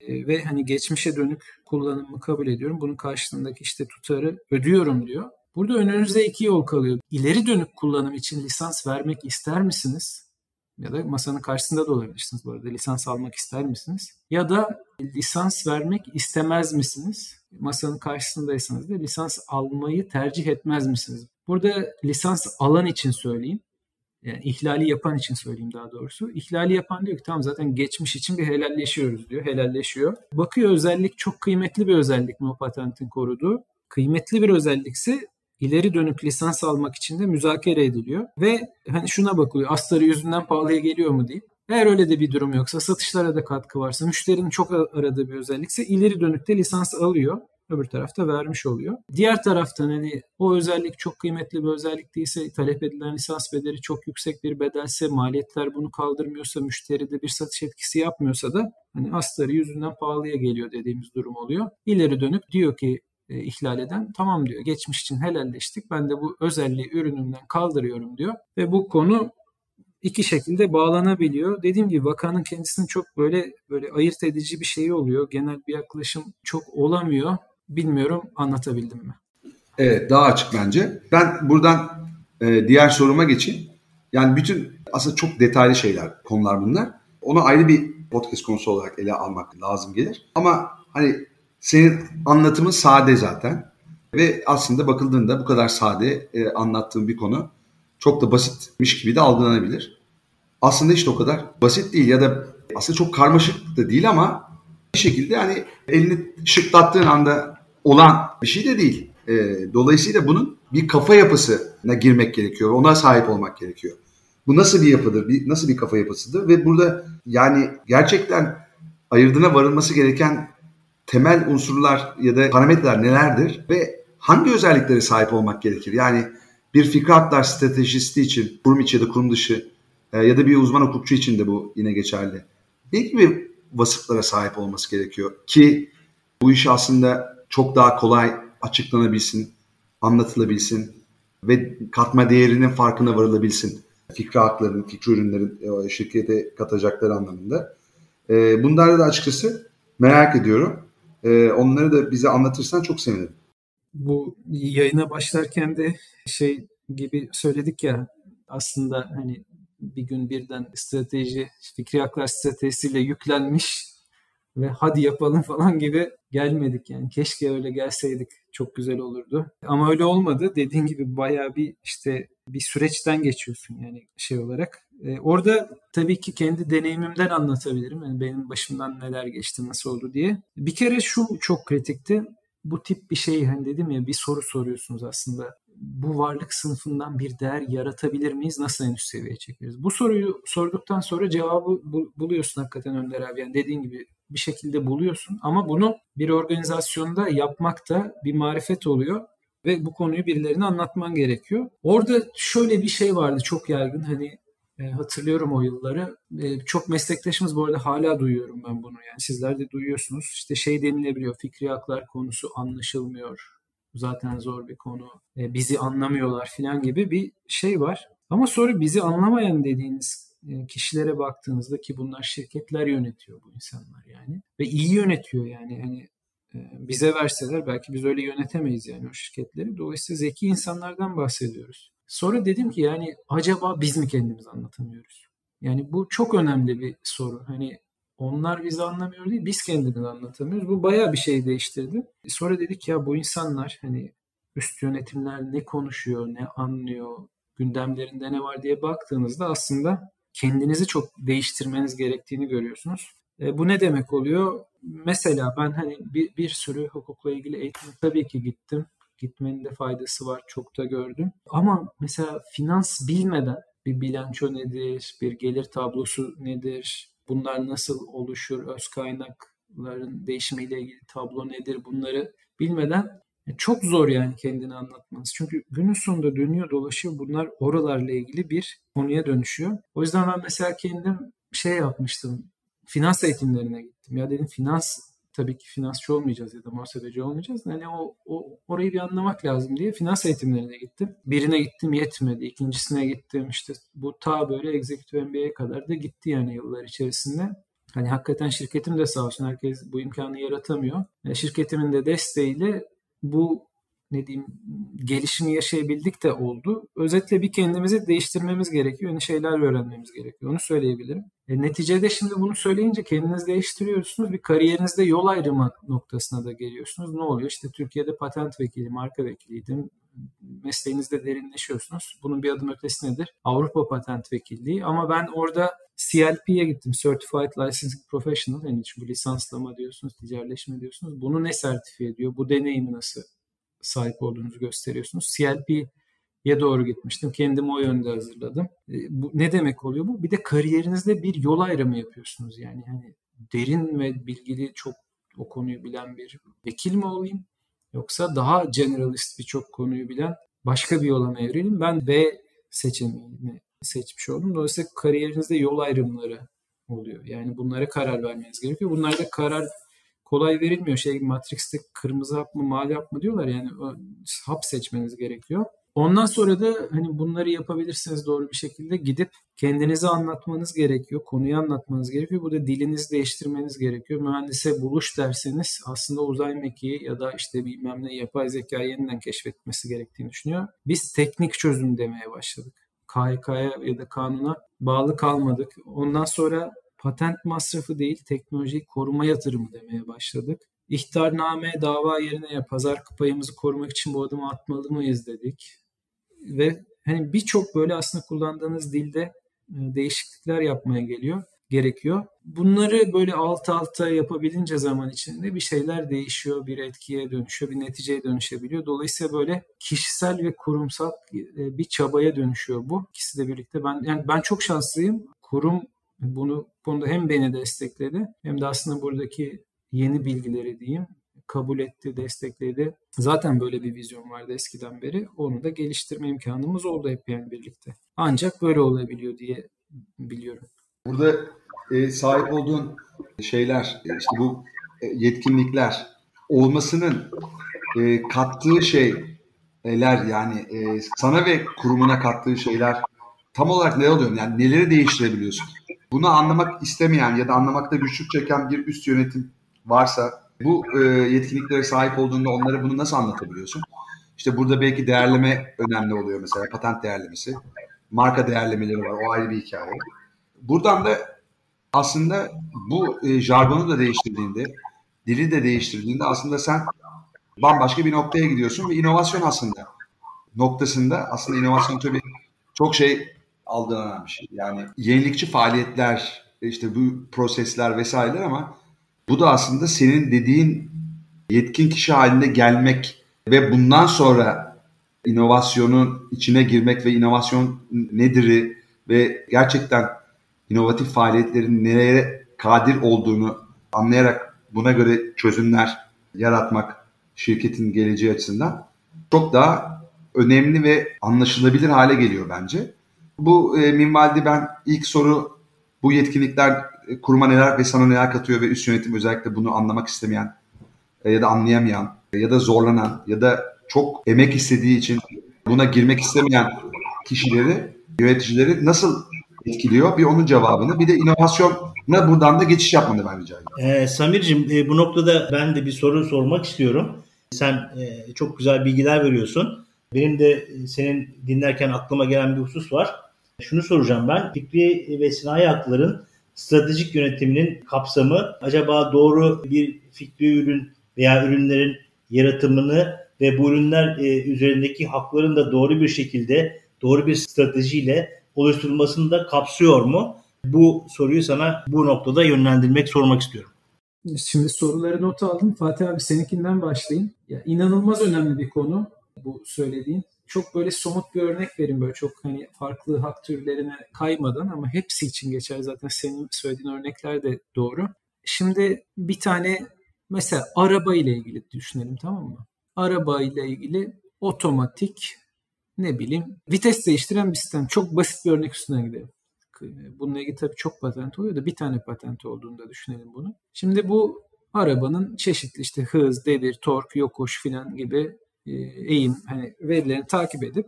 Speaker 2: e, ve hani geçmişe dönük kullanımı kabul ediyorum. Bunun karşılığındaki işte tutarı ödüyorum diyor. Burada önünüzde iki yol kalıyor. İleri dönük kullanım için lisans vermek ister misiniz? Ya da masanın karşısında da olabilirsiniz bu arada. Lisans almak ister misiniz? Ya da lisans vermek istemez misiniz? Masanın karşısındaysanız da lisans almayı tercih etmez misiniz? Burada lisans alan için söyleyeyim. Yani ihlali yapan için söyleyeyim daha doğrusu. İhlali yapan diyor ki tamam zaten geçmiş için bir helalleşiyoruz diyor. Helalleşiyor. Bakıyor özellik çok kıymetli bir özellik mi o patentin koruduğu. Kıymetli bir özellikse ileri dönük lisans almak için de müzakere ediliyor. Ve hani şuna bakılıyor astarı yüzünden pahalıya geliyor mu deyip eğer öyle de bir durum yoksa, satışlara da katkı varsa, müşterinin çok aradığı bir özellikse ileri dönükte lisans alıyor öbür tarafta vermiş oluyor. Diğer taraftan hani o özellik çok kıymetli bir özellik değilse, talep edilen lisans bedeli çok yüksek bir bedelse, maliyetler bunu kaldırmıyorsa, müşteri de bir satış etkisi yapmıyorsa da hani astarı yüzünden pahalıya geliyor dediğimiz durum oluyor. İleri dönüp diyor ki e, ihlal eden tamam diyor geçmiş için helalleştik ben de bu özelliği ürünümden kaldırıyorum diyor ve bu konu iki şekilde bağlanabiliyor. Dediğim gibi vakanın kendisinin çok böyle böyle ayırt edici bir şeyi oluyor. Genel bir yaklaşım çok olamıyor. Bilmiyorum anlatabildim mi?
Speaker 1: Evet daha açık bence. Ben buradan e, diğer soruma geçeyim. Yani bütün aslında çok detaylı şeyler, konular bunlar. Onu ayrı bir podcast konusu olarak ele almak lazım gelir. Ama hani senin anlatımın sade zaten. Ve aslında bakıldığında bu kadar sade e, anlattığım bir konu çok da basitmiş gibi de algılanabilir. Aslında işte o kadar basit değil ya da aslında çok karmaşık da değil ama bir şekilde hani elini şıklattığın anda olan bir şey de değil. E, dolayısıyla bunun bir kafa yapısına girmek gerekiyor. Ona sahip olmak gerekiyor. Bu nasıl bir yapıdır? Bir, nasıl bir kafa yapısıdır? Ve burada yani gerçekten ayırdına varılması gereken temel unsurlar ya da parametreler nelerdir ve hangi özelliklere sahip olmak gerekir? Yani bir fikri haklar stratejisti için kurum içi ya da kurum dışı e, ya da bir uzman hukukçu için de bu yine geçerli. Ne gibi vasıflara sahip olması gerekiyor ki bu iş aslında çok daha kolay açıklanabilsin, anlatılabilsin ve katma değerinin farkına varılabilsin. Fikri hakların, fikri ürünlerin e, şirkete katacakları anlamında. E, bunları da açıkçası merak ediyorum. E, onları da bize anlatırsan çok sevinirim.
Speaker 2: Bu yayına başlarken de şey gibi söyledik ya aslında hani bir gün birden strateji, fikri haklar stratejisiyle yüklenmiş ve hadi yapalım falan gibi gelmedik yani. Keşke öyle gelseydik çok güzel olurdu. Ama öyle olmadı. Dediğin gibi bayağı bir işte bir süreçten geçiyorsun yani şey olarak. Ee, orada tabii ki kendi deneyimimden anlatabilirim. Yani benim başımdan neler geçti, nasıl oldu diye. Bir kere şu çok kritikti. Bu tip bir şey hani dedim ya bir soru soruyorsunuz aslında bu varlık sınıfından bir değer yaratabilir miyiz? Nasıl en üst seviyeye çekeriz? Bu soruyu sorduktan sonra cevabı buluyorsun hakikaten Önder abi. Yani dediğin gibi bir şekilde buluyorsun ama bunu bir organizasyonda yapmak da bir marifet oluyor ve bu konuyu birilerine anlatman gerekiyor. Orada şöyle bir şey vardı çok yaygın hani e, hatırlıyorum o yılları. E, çok meslektaşımız bu arada hala duyuyorum ben bunu yani sizler de duyuyorsunuz. İşte şey denilebiliyor fikri haklar konusu anlaşılmıyor zaten zor bir konu. E, bizi anlamıyorlar falan gibi bir şey var. Ama sonra bizi anlamayan dediğiniz kişilere baktığınızda ki bunlar şirketler yönetiyor bu insanlar yani ve iyi yönetiyor yani yani e, bize verseler belki biz öyle yönetemeyiz yani o şirketleri. Dolayısıyla zeki insanlardan bahsediyoruz. Sonra dedim ki yani acaba biz mi kendimiz anlatamıyoruz? Yani bu çok önemli bir soru. Hani onlar bizi anlamıyor değil, biz kendimizi anlatamıyoruz. Bu bayağı bir şey değiştirdi. Sonra dedik ya bu insanlar hani üst yönetimler ne konuşuyor, ne anlıyor, gündemlerinde ne var diye baktığınızda aslında kendinizi çok değiştirmeniz gerektiğini görüyorsunuz. E, bu ne demek oluyor? Mesela ben hani bir, bir sürü hukukla ilgili eğitim tabii ki gittim. Gitmenin de faydası var. Çok da gördüm. Ama mesela finans bilmeden bir bilanço nedir, bir gelir tablosu nedir, bunlar nasıl oluşur, öz kaynakların değişimiyle ilgili tablo nedir bunları bilmeden çok zor yani kendini anlatmanız. Çünkü günün sonunda dönüyor dolaşıyor bunlar oralarla ilgili bir konuya dönüşüyor. O yüzden ben mesela kendim şey yapmıştım. Finans eğitimlerine gittim. Ya dedim finans tabii ki finansçı olmayacağız ya da muhasebeci olmayacağız. Yani o, o orayı bir anlamak lazım diye finans eğitimlerine gittim. Birine gittim yetmedi. İkincisine gittim işte bu ta böyle Executive MBA'ye kadar da gitti yani yıllar içerisinde. Hani hakikaten şirketim de sağ olsun herkes bu imkanı yaratamıyor. Yani şirketimin de desteğiyle bu ne diyeyim gelişimi yaşayabildik de oldu. Özetle bir kendimizi değiştirmemiz gerekiyor. Yeni şeyler öğrenmemiz gerekiyor. Onu söyleyebilirim. E, neticede şimdi bunu söyleyince kendiniz değiştiriyorsunuz. Bir kariyerinizde yol ayrımı noktasına da geliyorsunuz. Ne oluyor? İşte Türkiye'de patent vekili, marka vekiliydim. Mesleğinizde derinleşiyorsunuz. Bunun bir adım ötesi nedir? Avrupa Patent Vekilliği. Ama ben orada CLP'ye gittim. Certified Licensing Professional. Yani bu lisanslama diyorsunuz, ticaretleşme diyorsunuz. Bunu ne sertifiye ediyor? Bu deneyimi nasıl sahip olduğunuzu gösteriyorsunuz. CLP'ye doğru gitmiştim. Kendimi o yönde hazırladım. E, bu ne demek oluyor bu? Bir de kariyerinizde bir yol ayrımı yapıyorsunuz. Yani hani derin ve bilgili çok o konuyu bilen bir vekil mi olayım? Yoksa daha generalist birçok konuyu bilen başka bir yola mı evrilim? Ben B seçeneğini seçmiş oldum. Dolayısıyla kariyerinizde yol ayrımları oluyor. Yani bunlara karar vermeniz gerekiyor. Bunlarda karar kolay verilmiyor. Şey Matrix'te kırmızı hap mı mavi hap mı diyorlar yani hap seçmeniz gerekiyor. Ondan sonra da hani bunları yapabilirsiniz doğru bir şekilde gidip kendinizi anlatmanız gerekiyor. Konuyu anlatmanız gerekiyor. Bu da dilinizi değiştirmeniz gerekiyor. Mühendise buluş derseniz aslında uzay mekiği ya da işte bilmem ne yapay zeka yeniden keşfetmesi gerektiğini düşünüyor. Biz teknik çözüm demeye başladık. KHK'ya ya da kanuna bağlı kalmadık. Ondan sonra patent masrafı değil teknolojiyi koruma yatırımı demeye başladık. İhtarname dava yerine ya pazar payımızı korumak için bu adımı atmalı mıyız dedik. Ve hani birçok böyle aslında kullandığınız dilde e, değişiklikler yapmaya geliyor gerekiyor. Bunları böyle alt alta yapabilince zaman içinde bir şeyler değişiyor, bir etkiye dönüşüyor, bir neticeye dönüşebiliyor. Dolayısıyla böyle kişisel ve kurumsal e, bir çabaya dönüşüyor bu. İkisi de birlikte. Ben yani ben çok şanslıyım. Kurum bunu konuda hem beni destekledi hem de aslında buradaki yeni bilgileri diyeyim kabul etti, destekledi. Zaten böyle bir vizyon vardı eskiden beri. Onu da geliştirme imkanımız oldu hep yani birlikte. Ancak böyle olabiliyor diye biliyorum.
Speaker 1: Burada e, sahip olduğun şeyler, e, işte bu e, yetkinlikler olmasının e, kattığı şeyler yani e, sana ve kurumuna kattığı şeyler tam olarak ne oluyor? Yani neleri değiştirebiliyorsun? Bunu anlamak istemeyen ya da anlamakta güçlük çeken bir üst yönetim varsa bu e, yetkinliklere sahip olduğunda onlara bunu nasıl anlatabiliyorsun? İşte burada belki değerleme önemli oluyor mesela patent değerlemesi. Marka değerlemeleri var o ayrı bir hikaye. Buradan da aslında bu e, jargonu da değiştirdiğinde, dili de değiştirdiğinde aslında sen bambaşka bir noktaya gidiyorsun ve inovasyon aslında noktasında aslında inovasyon tabii çok şey algılanan bir şey. Yani yenilikçi faaliyetler, işte bu prosesler vesaireler ama bu da aslında senin dediğin yetkin kişi haline gelmek ve bundan sonra inovasyonun içine girmek ve inovasyon nedir ve gerçekten inovatif faaliyetlerin nereye kadir olduğunu anlayarak buna göre çözümler yaratmak şirketin geleceği açısından çok daha önemli ve anlaşılabilir hale geliyor bence. Bu e, minvalde ben ilk soru bu yetkinlikler e, kuruma neler ve sana neler katıyor ve üst yönetim özellikle bunu anlamak istemeyen e, ya da anlayamayan ya da zorlanan ya da çok emek istediği için buna girmek istemeyen kişileri, yöneticileri nasıl etkiliyor? Bir onun cevabını. Bir de inovasyona buradan da geçiş yapmanı ben rica ediyorum.
Speaker 3: Ee, Samir'cim e, bu noktada ben de bir soru sormak istiyorum. Sen e, çok güzel bilgiler veriyorsun. Benim de e, senin dinlerken aklıma gelen bir husus var. Şunu soracağım ben. Fikri ve sinayi hakların stratejik yönetiminin kapsamı acaba doğru bir fikri ürün veya ürünlerin yaratımını ve bu ürünler e, üzerindeki hakların da doğru bir şekilde doğru bir stratejiyle oluşturulmasını da kapsıyor mu? Bu soruyu sana bu noktada yönlendirmek, sormak istiyorum.
Speaker 2: Şimdi soruları not aldım. Fatih abi seninkinden başlayayım. Ya, inanılmaz önemli bir konu bu söylediğin. Çok böyle somut bir örnek vereyim böyle çok hani farklı hak türlerine kaymadan ama hepsi için geçer zaten senin söylediğin örnekler de doğru. Şimdi bir tane mesela araba ile ilgili düşünelim tamam mı? Araba ile ilgili otomatik ne bileyim vites değiştiren bir sistem. Çok basit bir örnek üstüne gidelim. Bununla ilgili tabii çok patent oluyor da bir tane patent olduğunu da düşünelim bunu. Şimdi bu arabanın çeşitli işte hız, devir, tork, yokuş filan gibi eğim hani verilerini takip edip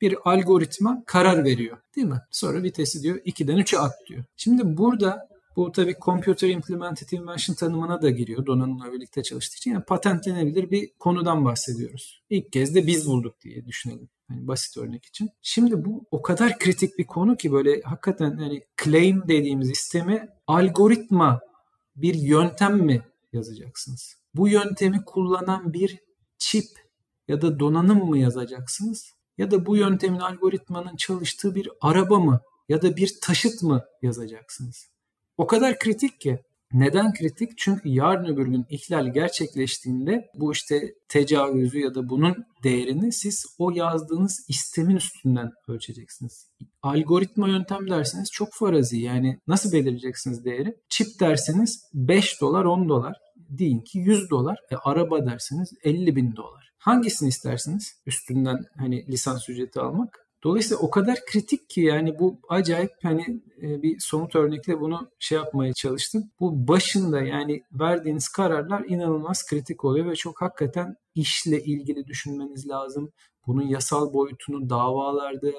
Speaker 2: bir algoritma karar veriyor değil mi? Sonra vitesi diyor 2'den 3'e at diyor. Şimdi burada bu tabii Computer Implemented Invention tanımına da giriyor donanımla birlikte çalıştığı için. Yani patentlenebilir bir konudan bahsediyoruz. İlk kez de biz bulduk diye düşünelim. Hani basit örnek için. Şimdi bu o kadar kritik bir konu ki böyle hakikaten hani claim dediğimiz istemi algoritma bir yöntem mi yazacaksınız? Bu yöntemi kullanan bir çip ya da donanım mı yazacaksınız? Ya da bu yöntemin algoritmanın çalıştığı bir araba mı ya da bir taşıt mı yazacaksınız? O kadar kritik ki neden kritik? Çünkü yarın öbür gün ihlal gerçekleştiğinde bu işte tecavüzü ya da bunun değerini siz o yazdığınız istemin üstünden ölçeceksiniz. Algoritma yöntem derseniz çok farazi yani nasıl belirleyeceksiniz değeri? Çip derseniz 5 dolar 10 dolar deyin ki 100 dolar. E, araba derseniz 50 bin dolar. Hangisini istersiniz üstünden hani lisans ücreti almak? Dolayısıyla o kadar kritik ki yani bu acayip hani e, bir somut örnekle bunu şey yapmaya çalıştım. Bu başında yani verdiğiniz kararlar inanılmaz kritik oluyor ve çok hakikaten işle ilgili düşünmeniz lazım. Bunun yasal boyutunu, davalarda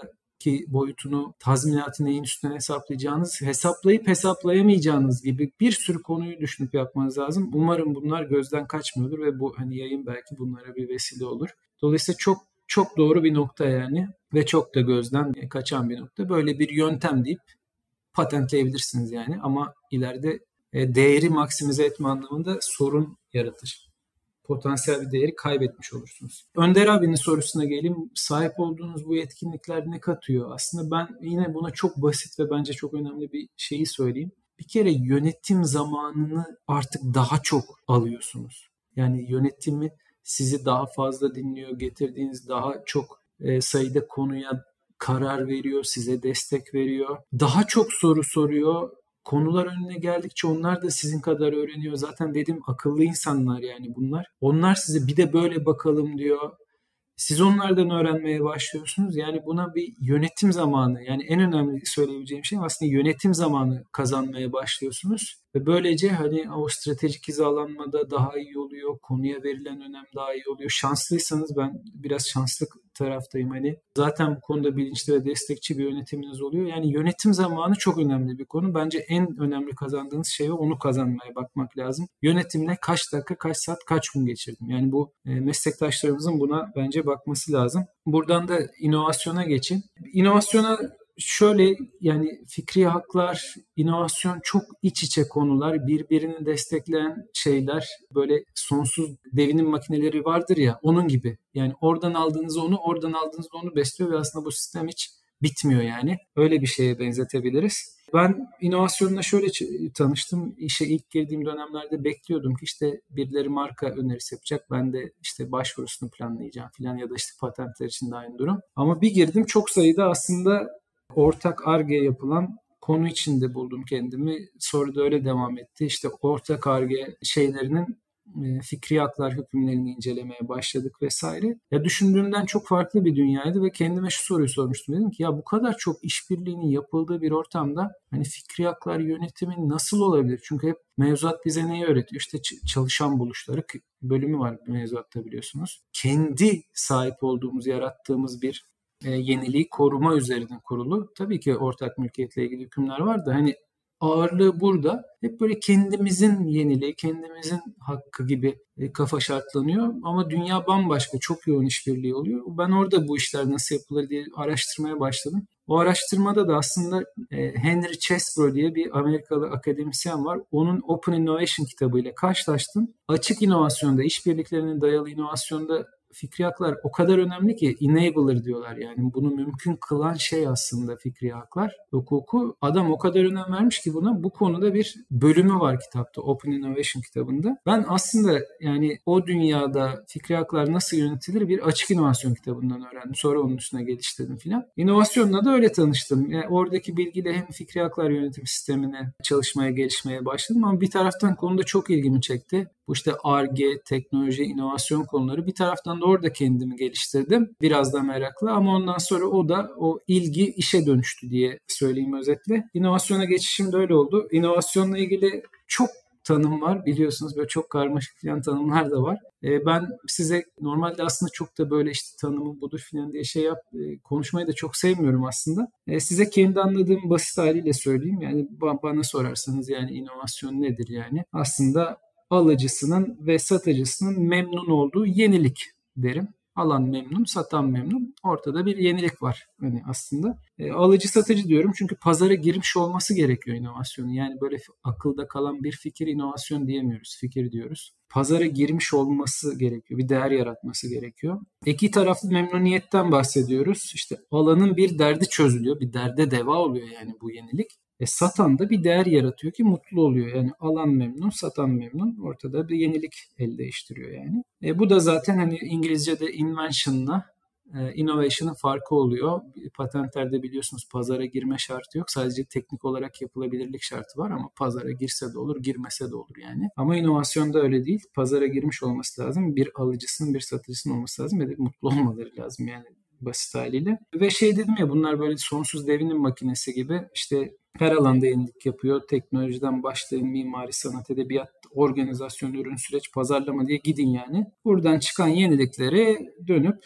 Speaker 2: ki boyutunu, tazminatı neyin üstüne hesaplayacağınız, hesaplayıp hesaplayamayacağınız gibi bir sürü konuyu düşünüp yapmanız lazım. Umarım bunlar gözden kaçmıyordur ve bu hani yayın belki bunlara bir vesile olur. Dolayısıyla çok çok doğru bir nokta yani ve çok da gözden kaçan bir nokta. Böyle bir yöntem deyip patentleyebilirsiniz yani ama ileride e, değeri maksimize etme anlamında sorun yaratır. Potansiyel bir değeri kaybetmiş olursunuz. Önder abinin sorusuna geleyim. Sahip olduğunuz bu yetkinlikler ne katıyor? Aslında ben yine buna çok basit ve bence çok önemli bir şeyi söyleyeyim. Bir kere yönetim zamanını artık daha çok alıyorsunuz. Yani yönetimi sizi daha fazla dinliyor, getirdiğiniz daha çok e, sayıda konuya karar veriyor, size destek veriyor. Daha çok soru soruyor konular önüne geldikçe onlar da sizin kadar öğreniyor. Zaten dedim akıllı insanlar yani bunlar. Onlar size bir de böyle bakalım diyor. Siz onlardan öğrenmeye başlıyorsunuz. Yani buna bir yönetim zamanı yani en önemli söyleyebileceğim şey aslında yönetim zamanı kazanmaya başlıyorsunuz. Ve böylece hani o stratejik hizalanmada daha iyi oluyor. Konuya verilen önem daha iyi oluyor. Şanslıysanız ben biraz şanslı taraftayım. Hani zaten bu konuda bilinçli ve destekçi bir yönetiminiz oluyor. Yani yönetim zamanı çok önemli bir konu. Bence en önemli kazandığınız şey onu kazanmaya bakmak lazım. Yönetimle kaç dakika, kaç saat, kaç gün geçirdim. Yani bu e, meslektaşlarımızın buna bence bakması lazım. Buradan da inovasyona geçin. İnovasyona şöyle yani fikri haklar, inovasyon çok iç içe konular, birbirini destekleyen şeyler böyle sonsuz devinim makineleri vardır ya onun gibi. Yani oradan aldığınız onu, oradan aldığınız onu besliyor ve aslında bu sistem hiç bitmiyor yani. Öyle bir şeye benzetebiliriz. Ben inovasyonla şöyle tanıştım. İşe ilk girdiğim dönemlerde bekliyordum ki işte birileri marka önerisi yapacak. Ben de işte başvurusunu planlayacağım falan ya da işte patentler için de aynı durum. Ama bir girdim çok sayıda aslında ortak ARGE yapılan konu içinde buldum kendimi. Sonra da öyle devam etti. İşte ortak ARGE şeylerinin e, fikri haklar hükümlerini incelemeye başladık vesaire. Ya düşündüğümden çok farklı bir dünyaydı ve kendime şu soruyu sormuştum. Dedim ki ya bu kadar çok işbirliğinin yapıldığı bir ortamda hani fikri haklar yönetimi nasıl olabilir? Çünkü hep mevzuat bize neyi öğretiyor? İşte çalışan buluşları bölümü var mevzuatta biliyorsunuz. Kendi sahip olduğumuz, yarattığımız bir e, yeniliği koruma üzerine kurulu. Tabii ki ortak mülkiyetle ilgili hükümler var da hani ağırlığı burada. Hep böyle kendimizin yeniliği, kendimizin hakkı gibi e, kafa şartlanıyor. Ama dünya bambaşka, çok yoğun işbirliği oluyor. Ben orada bu işler nasıl yapılır diye araştırmaya başladım. O araştırmada da aslında e, Henry Chesbrough diye bir Amerikalı akademisyen var. Onun Open Innovation kitabıyla karşılaştım. Açık inovasyonda, işbirliklerine dayalı inovasyonda fikri haklar o kadar önemli ki enabler diyorlar yani bunu mümkün kılan şey aslında fikri haklar. Hukuku adam o kadar önem vermiş ki buna bu konuda bir bölümü var kitapta Open Innovation kitabında. Ben aslında yani o dünyada fikri haklar nasıl yönetilir bir açık inovasyon kitabından öğrendim. Sonra onun üstüne geliştirdim filan. İnovasyonla da öyle tanıştım. Yani oradaki bilgiyle hem fikri haklar yönetim sistemine çalışmaya, gelişmeye başladım ama bir taraftan konuda çok ilgimi çekti. Bu işte ARGE, teknoloji, inovasyon konuları. Bir taraftan da orada kendimi geliştirdim. Biraz da meraklı ama ondan sonra o da o ilgi işe dönüştü diye söyleyeyim özetle. İnovasyona geçişim de öyle oldu. İnovasyonla ilgili çok tanım var. Biliyorsunuz böyle çok karmaşık falan tanımlar da var. E, ben size normalde aslında çok da böyle işte tanımı budur falan diye şey yap e, konuşmayı da çok sevmiyorum aslında. E, size kendi anladığım basit haliyle söyleyeyim. Yani bana sorarsanız yani inovasyon nedir yani? Aslında alıcısının ve satıcısının memnun olduğu yenilik derim. Alan memnun, satan memnun. Ortada bir yenilik var hani aslında. E, alıcı satıcı diyorum çünkü pazara girmiş olması gerekiyor inovasyonun. Yani böyle akılda kalan bir fikir inovasyon diyemiyoruz. Fikir diyoruz. Pazara girmiş olması gerekiyor. Bir değer yaratması gerekiyor. İki taraflı memnuniyetten bahsediyoruz. İşte alanın bir derdi çözülüyor. Bir derde deva oluyor yani bu yenilik. E, satan da bir değer yaratıyor ki mutlu oluyor. Yani alan memnun, satan memnun. Ortada bir yenilik el değiştiriyor yani. E, bu da zaten hani İngilizce'de invention'la e, innovation'ın farkı oluyor. Patentlerde biliyorsunuz pazara girme şartı yok. Sadece teknik olarak yapılabilirlik şartı var ama pazara girse de olur, girmese de olur yani. Ama inovasyonda öyle değil. Pazara girmiş olması lazım. Bir alıcısının, bir satıcısının olması lazım ve de mutlu olmaları lazım yani basit haliyle. Ve şey dedim ya bunlar böyle sonsuz devinim makinesi gibi işte her alanda yenilik yapıyor. Teknolojiden başlayın mimari, sanat, edebiyat, organizasyon, ürün, süreç, pazarlama diye gidin yani. Buradan çıkan yenilikleri dönüp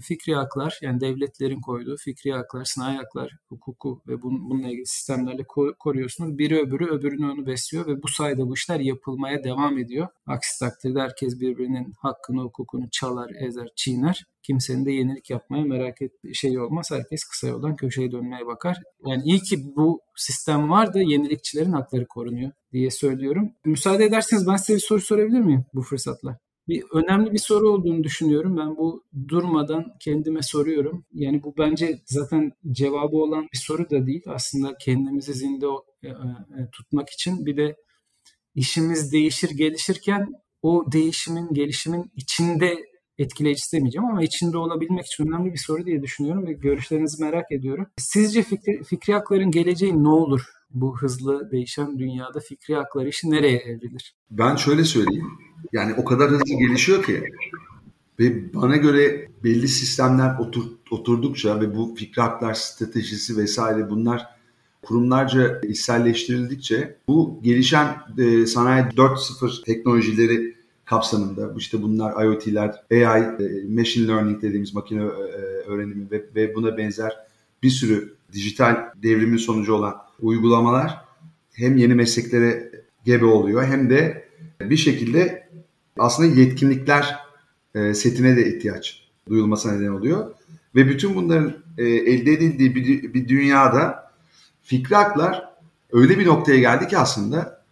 Speaker 2: fikri haklar yani devletlerin koyduğu fikri haklar, sanayi haklar, hukuku ve bun, bununla ilgili sistemlerle koruyorsunuz. Biri öbürü öbürünü onu besliyor ve bu sayede bu işler yapılmaya devam ediyor. Aksi takdirde herkes birbirinin hakkını, hukukunu çalar, ezer, çiğner. Kimsenin de yenilik yapmaya merak et şey olmaz. Herkes kısa yoldan köşeye dönmeye bakar. Yani iyi ki bu sistem var da yenilikçilerin hakları korunuyor diye söylüyorum. Müsaade ederseniz ben size bir soru sorabilir miyim bu fırsatla? Bir önemli bir soru olduğunu düşünüyorum. Ben bu durmadan kendime soruyorum. Yani bu bence zaten cevabı olan bir soru da değil. Aslında kendimizi zinde e, e, tutmak için bir de işimiz değişir gelişirken o değişimin, gelişimin içinde etkileyici demeyeceğim ama içinde olabilmek için önemli bir soru diye düşünüyorum ve görüşlerinizi merak ediyorum. Sizce fikri, fikri hakların geleceği ne olur? Bu hızlı değişen dünyada fikri haklar işi nereye evrilir?
Speaker 1: Ben şöyle söyleyeyim. Yani o kadar hızlı gelişiyor ki ve bana göre belli sistemler otur, oturdukça ve bu fikri haklar stratejisi vesaire bunlar kurumlarca içselleştirildikçe bu gelişen e, sanayi 4.0 teknolojileri kapsamında işte bunlar IoT'ler, AI, e, machine learning dediğimiz makine e, öğrenimi ve, ve buna benzer bir sürü dijital devrimin sonucu olan uygulamalar hem yeni mesleklere gebe oluyor hem de bir şekilde aslında yetkinlikler e, setine de ihtiyaç duyulmasına neden oluyor. Ve bütün bunların e, elde edildiği bir, dünyada fikri haklar öyle bir noktaya geldi ki aslında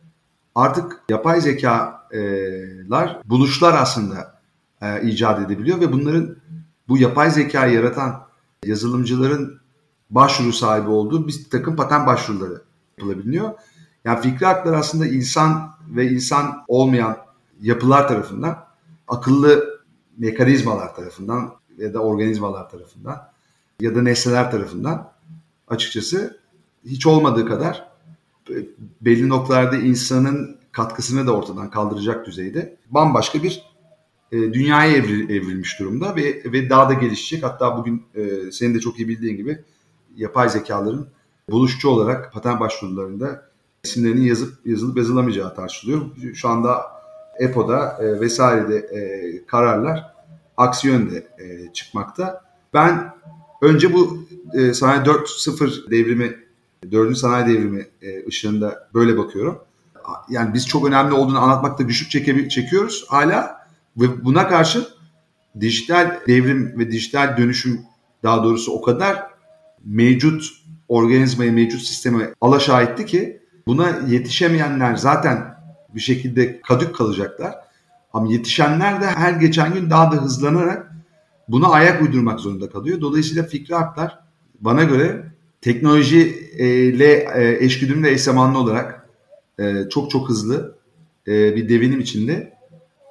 Speaker 1: artık yapay zekalar buluşlar aslında e, icat edebiliyor ve bunların bu yapay zekayı yaratan yazılımcıların başvuru sahibi olduğu bir takım patent başvuruları yapılabiliyor. Yani fikri haklar aslında insan ve insan olmayan yapılar tarafından, akıllı mekanizmalar tarafından ya da organizmalar tarafından ya da nesneler tarafından açıkçası hiç olmadığı kadar belli noktalarda insanın katkısını da ortadan kaldıracak düzeyde bambaşka bir e, dünyaya evril, evrilmiş durumda ve ve daha da gelişecek. Hatta bugün e, senin de çok iyi bildiğin gibi yapay zekaların buluşçu olarak patent başvurularında isimlerinin yazıp yazılıp yazılamayacağı tartışılıyor. Şu anda EPO'da e, vesairede e, kararlar aksi yönde e, çıkmakta. Ben önce bu e, sanayi 4.0 devrimi, 4. sanayi devrimi e, ışığında böyle bakıyorum. Yani biz çok önemli olduğunu anlatmakta güçlük çeke, çekiyoruz hala ve buna karşı dijital devrim ve dijital dönüşüm daha doğrusu o kadar mevcut organizmayı, mevcut sistemi alaşağı etti ki buna yetişemeyenler zaten bir şekilde kadük kalacaklar. Ama yetişenler de her geçen gün daha da hızlanarak buna ayak uydurmak zorunda kalıyor. Dolayısıyla fikri haklar bana göre teknolojiyle e, eşgüdümlü ve eş zamanlı olarak e, çok çok hızlı e, bir devinim içinde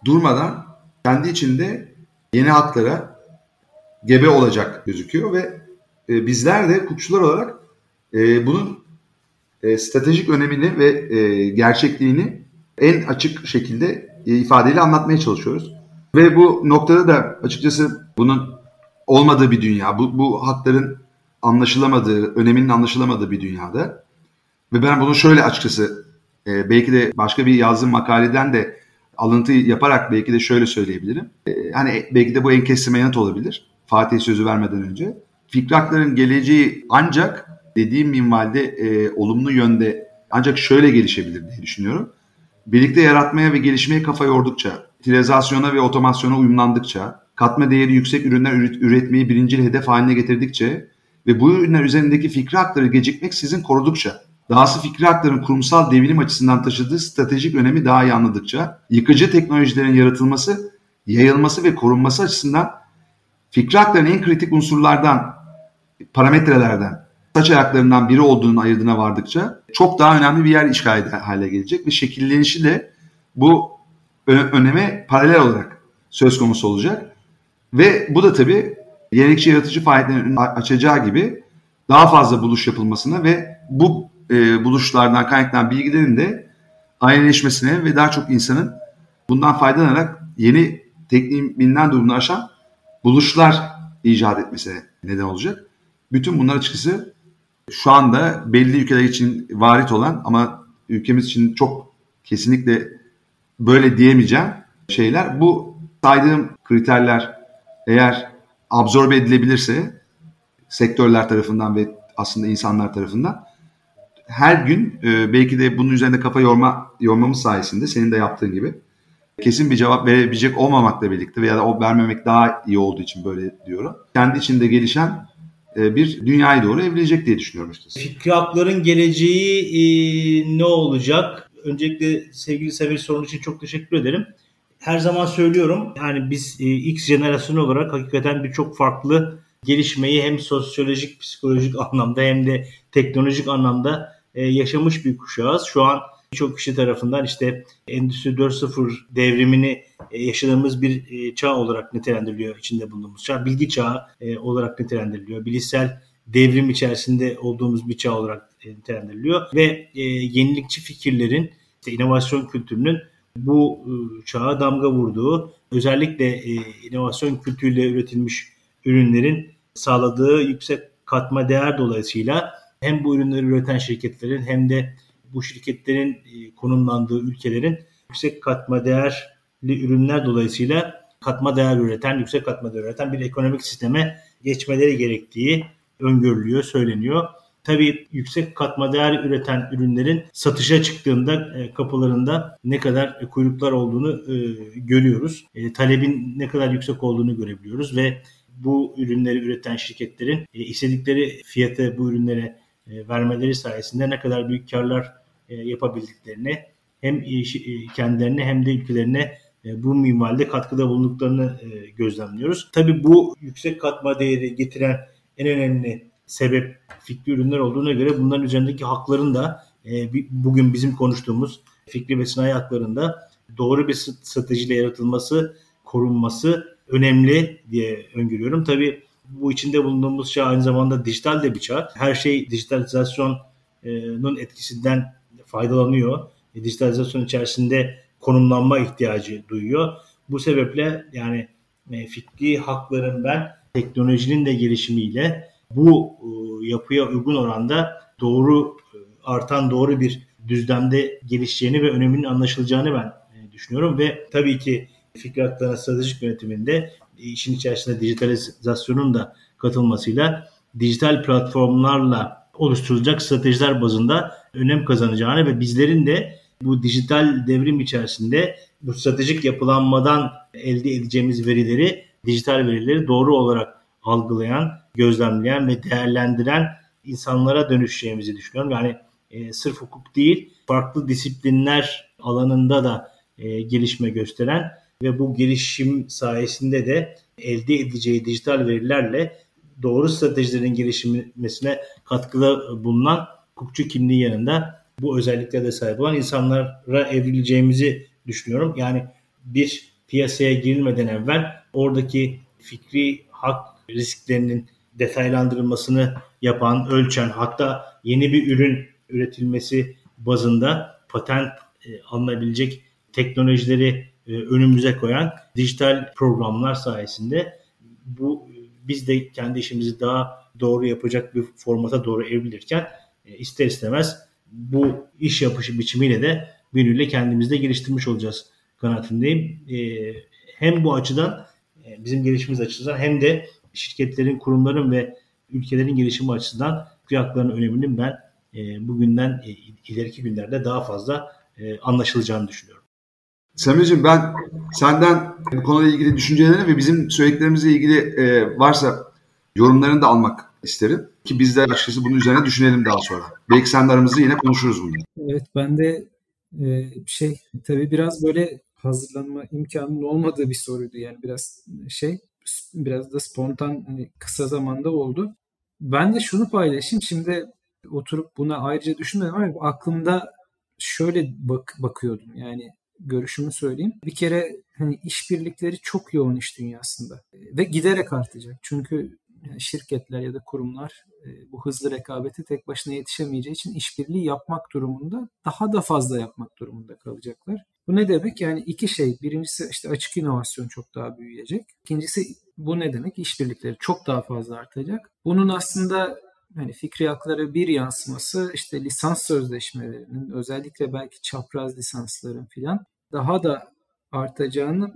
Speaker 1: durmadan kendi içinde yeni haklara gebe olacak gözüküyor ve bizler de hukukçular olarak bunun stratejik önemini ve gerçekliğini en açık şekilde e, ifadeyle anlatmaya çalışıyoruz. Ve bu noktada da açıkçası bunun olmadığı bir dünya, bu, bu hakların anlaşılamadığı, öneminin anlaşılamadığı bir dünyada. Ve ben bunu şöyle açıkçası e, belki de başka bir yazdığım makaleden de alıntı yaparak belki de şöyle söyleyebilirim. E, hani belki de bu en kesime yanıt olabilir. Fatih sözü vermeden önce. Fikri hakların geleceği ancak dediğim minvalde e, olumlu yönde ancak şöyle gelişebilir diye düşünüyorum. Birlikte yaratmaya ve gelişmeye kafa yordukça, utilizasyona ve otomasyona uyumlandıkça, katma değeri yüksek ürünler üretmeyi birincil hedef haline getirdikçe ve bu ürünler üzerindeki fikri hakları gecikmek sizin korudukça, dahası fikri hakların kurumsal devrim açısından taşıdığı stratejik önemi daha iyi anladıkça, yıkıcı teknolojilerin yaratılması, yayılması ve korunması açısından fikri hakların en kritik unsurlardan, parametrelerden saç ayaklarından biri olduğunu ayırdığına vardıkça çok daha önemli bir yer işgal hale gelecek ve şekillenişi de bu öneme paralel olarak söz konusu olacak. Ve bu da tabii yenilikçi yaratıcı faaliyetlerin açacağı gibi daha fazla buluş yapılmasına ve bu e, buluşlardan kaynaklanan bilgilerin de aynıleşmesine ve daha çok insanın bundan faydalanarak yeni tekniğin bilinen durumunu aşan buluşlar icat etmesine neden olacak. Bütün bunlar açıkçası şu anda belli ülkeler için varit olan ama ülkemiz için çok kesinlikle böyle diyemeyeceğim şeyler. Bu saydığım kriterler eğer absorbe edilebilirse sektörler tarafından ve aslında insanlar tarafından her gün e, belki de bunun üzerinde kafa yorma yormamız sayesinde senin de yaptığın gibi kesin bir cevap verebilecek olmamakla birlikte veya da o vermemek daha iyi olduğu için böyle diyorum. Kendi içinde gelişen e, bir dünyaya doğru evrilecek diye düşünüyorum işte.
Speaker 3: Fikri hakların geleceği e, ne olacak? Öncelikle sevgili Sever sorun için çok teşekkür ederim. Her zaman söylüyorum yani biz e, X jenerasyonu olarak hakikaten birçok farklı gelişmeyi hem sosyolojik, psikolojik anlamda hem de teknolojik anlamda e, yaşamış bir kuşağız. Şu an birçok kişi tarafından işte Endüstri 4.0 devrimini e, yaşadığımız bir e, çağ olarak nitelendiriliyor içinde bulunduğumuz çağ. Bilgi çağı e, olarak nitelendiriliyor. Bilişsel devrim içerisinde olduğumuz bir çağ olarak nitelendiriliyor ve yenilikçi fikirlerin, işte inovasyon kültürünün bu çağa damga vurduğu, özellikle inovasyon kültürüyle üretilmiş ürünlerin sağladığı yüksek katma değer dolayısıyla hem bu ürünleri üreten şirketlerin hem de bu şirketlerin e, konumlandığı ülkelerin yüksek katma değerli ürünler dolayısıyla katma değer üreten, yüksek katma değer üreten bir ekonomik sisteme geçmeleri gerektiği öngörülüyor, söyleniyor. Tabii yüksek katma değer üreten ürünlerin satışa çıktığında e, kapılarında ne kadar kuyruklar olduğunu e, görüyoruz. E, talebin ne kadar yüksek olduğunu görebiliyoruz ve bu ürünleri üreten şirketlerin istedikleri fiyatı bu ürünlere vermeleri sayesinde ne kadar büyük karlar yapabildiklerini hem kendilerine hem de ülkelerine bu minvalde katkıda bulunduklarını gözlemliyoruz. Tabii bu yüksek katma değeri getiren en önemli sebep fikri ürünler olduğuna göre bunların üzerindeki hakların da e, bugün bizim konuştuğumuz fikri ve sanayi haklarında doğru bir stratejiyle yaratılması, korunması önemli diye öngörüyorum. Tabii bu içinde bulunduğumuz çağ aynı zamanda dijital de bir çağ. Her şey dijitalizasyonun etkisinden faydalanıyor. E, dijitalizasyon içerisinde konumlanma ihtiyacı duyuyor. Bu sebeple yani e, fikri hakların ben teknolojinin de gelişimiyle bu e, yapıya uygun oranda doğru e, artan doğru bir düzlemde gelişeceğini ve öneminin anlaşılacağını ben e, düşünüyorum ve tabii ki fikri haklarına stratejik yönetiminde işin içerisinde dijitalizasyonun da katılmasıyla dijital platformlarla oluşturulacak stratejiler bazında önem kazanacağını ve bizlerin de bu dijital devrim içerisinde bu stratejik yapılanmadan elde edeceğimiz verileri, dijital verileri doğru olarak algılayan, gözlemleyen ve değerlendiren insanlara dönüşeceğimizi düşünüyorum. Yani e, sırf hukuk değil, farklı disiplinler alanında da e, gelişme gösteren ve bu gelişim sayesinde de elde edeceği dijital verilerle doğru stratejilerin gelişmesine katkıda bulunan hukukçu kimliği yanında bu özelliklere de sahip olan insanlara evrileceğimizi düşünüyorum. Yani bir piyasaya girilmeden evvel oradaki fikri hak risklerinin detaylandırılmasını yapan, ölçen hatta yeni bir ürün üretilmesi bazında patent e, alınabilecek teknolojileri önümüze koyan dijital programlar sayesinde bu biz de kendi işimizi daha doğru yapacak bir formata doğru evrilirken e, ister istemez bu iş yapışı biçimiyle de bir kendimizde geliştirmiş olacağız kanaatindeyim. E, hem bu açıdan e, bizim gelişimimiz açısından hem de şirketlerin, kurumların ve ülkelerin gelişimi açısından fiyatların öneminin ben e, bugünden e, ileriki günlerde daha fazla e, anlaşılacağını düşünüyorum.
Speaker 1: Samir'cim ben senden bu konuyla ilgili düşüncelerini ve bizim söylediklerimizle ilgili e, varsa yorumlarını da almak isterim. Ki biz de açıkçası bunun üzerine düşünelim daha sonra. Belki sen aramızda yine konuşuruz bunu.
Speaker 2: Evet ben de e, şey tabii biraz böyle hazırlanma imkanının olmadığı bir soruydu. Yani biraz şey biraz da spontan hani kısa zamanda oldu. Ben de şunu paylaşayım. Şimdi oturup buna ayrıca düşünmedim ama aklımda şöyle bak bakıyordum. Yani görüşümü söyleyeyim. Bir kere hani işbirlikleri çok yoğun iş dünyasında ve giderek artacak. Çünkü şirketler ya da kurumlar e, bu hızlı rekabeti tek başına yetişemeyeceği için işbirliği yapmak durumunda daha da fazla yapmak durumunda kalacaklar. Bu ne demek? Yani iki şey. Birincisi işte açık inovasyon çok daha büyüyecek. İkincisi bu ne demek? İşbirlikleri çok daha fazla artacak. Bunun aslında hani fikri hakları bir yansıması işte lisans sözleşmelerinin özellikle belki çapraz lisansların filan daha da artacağını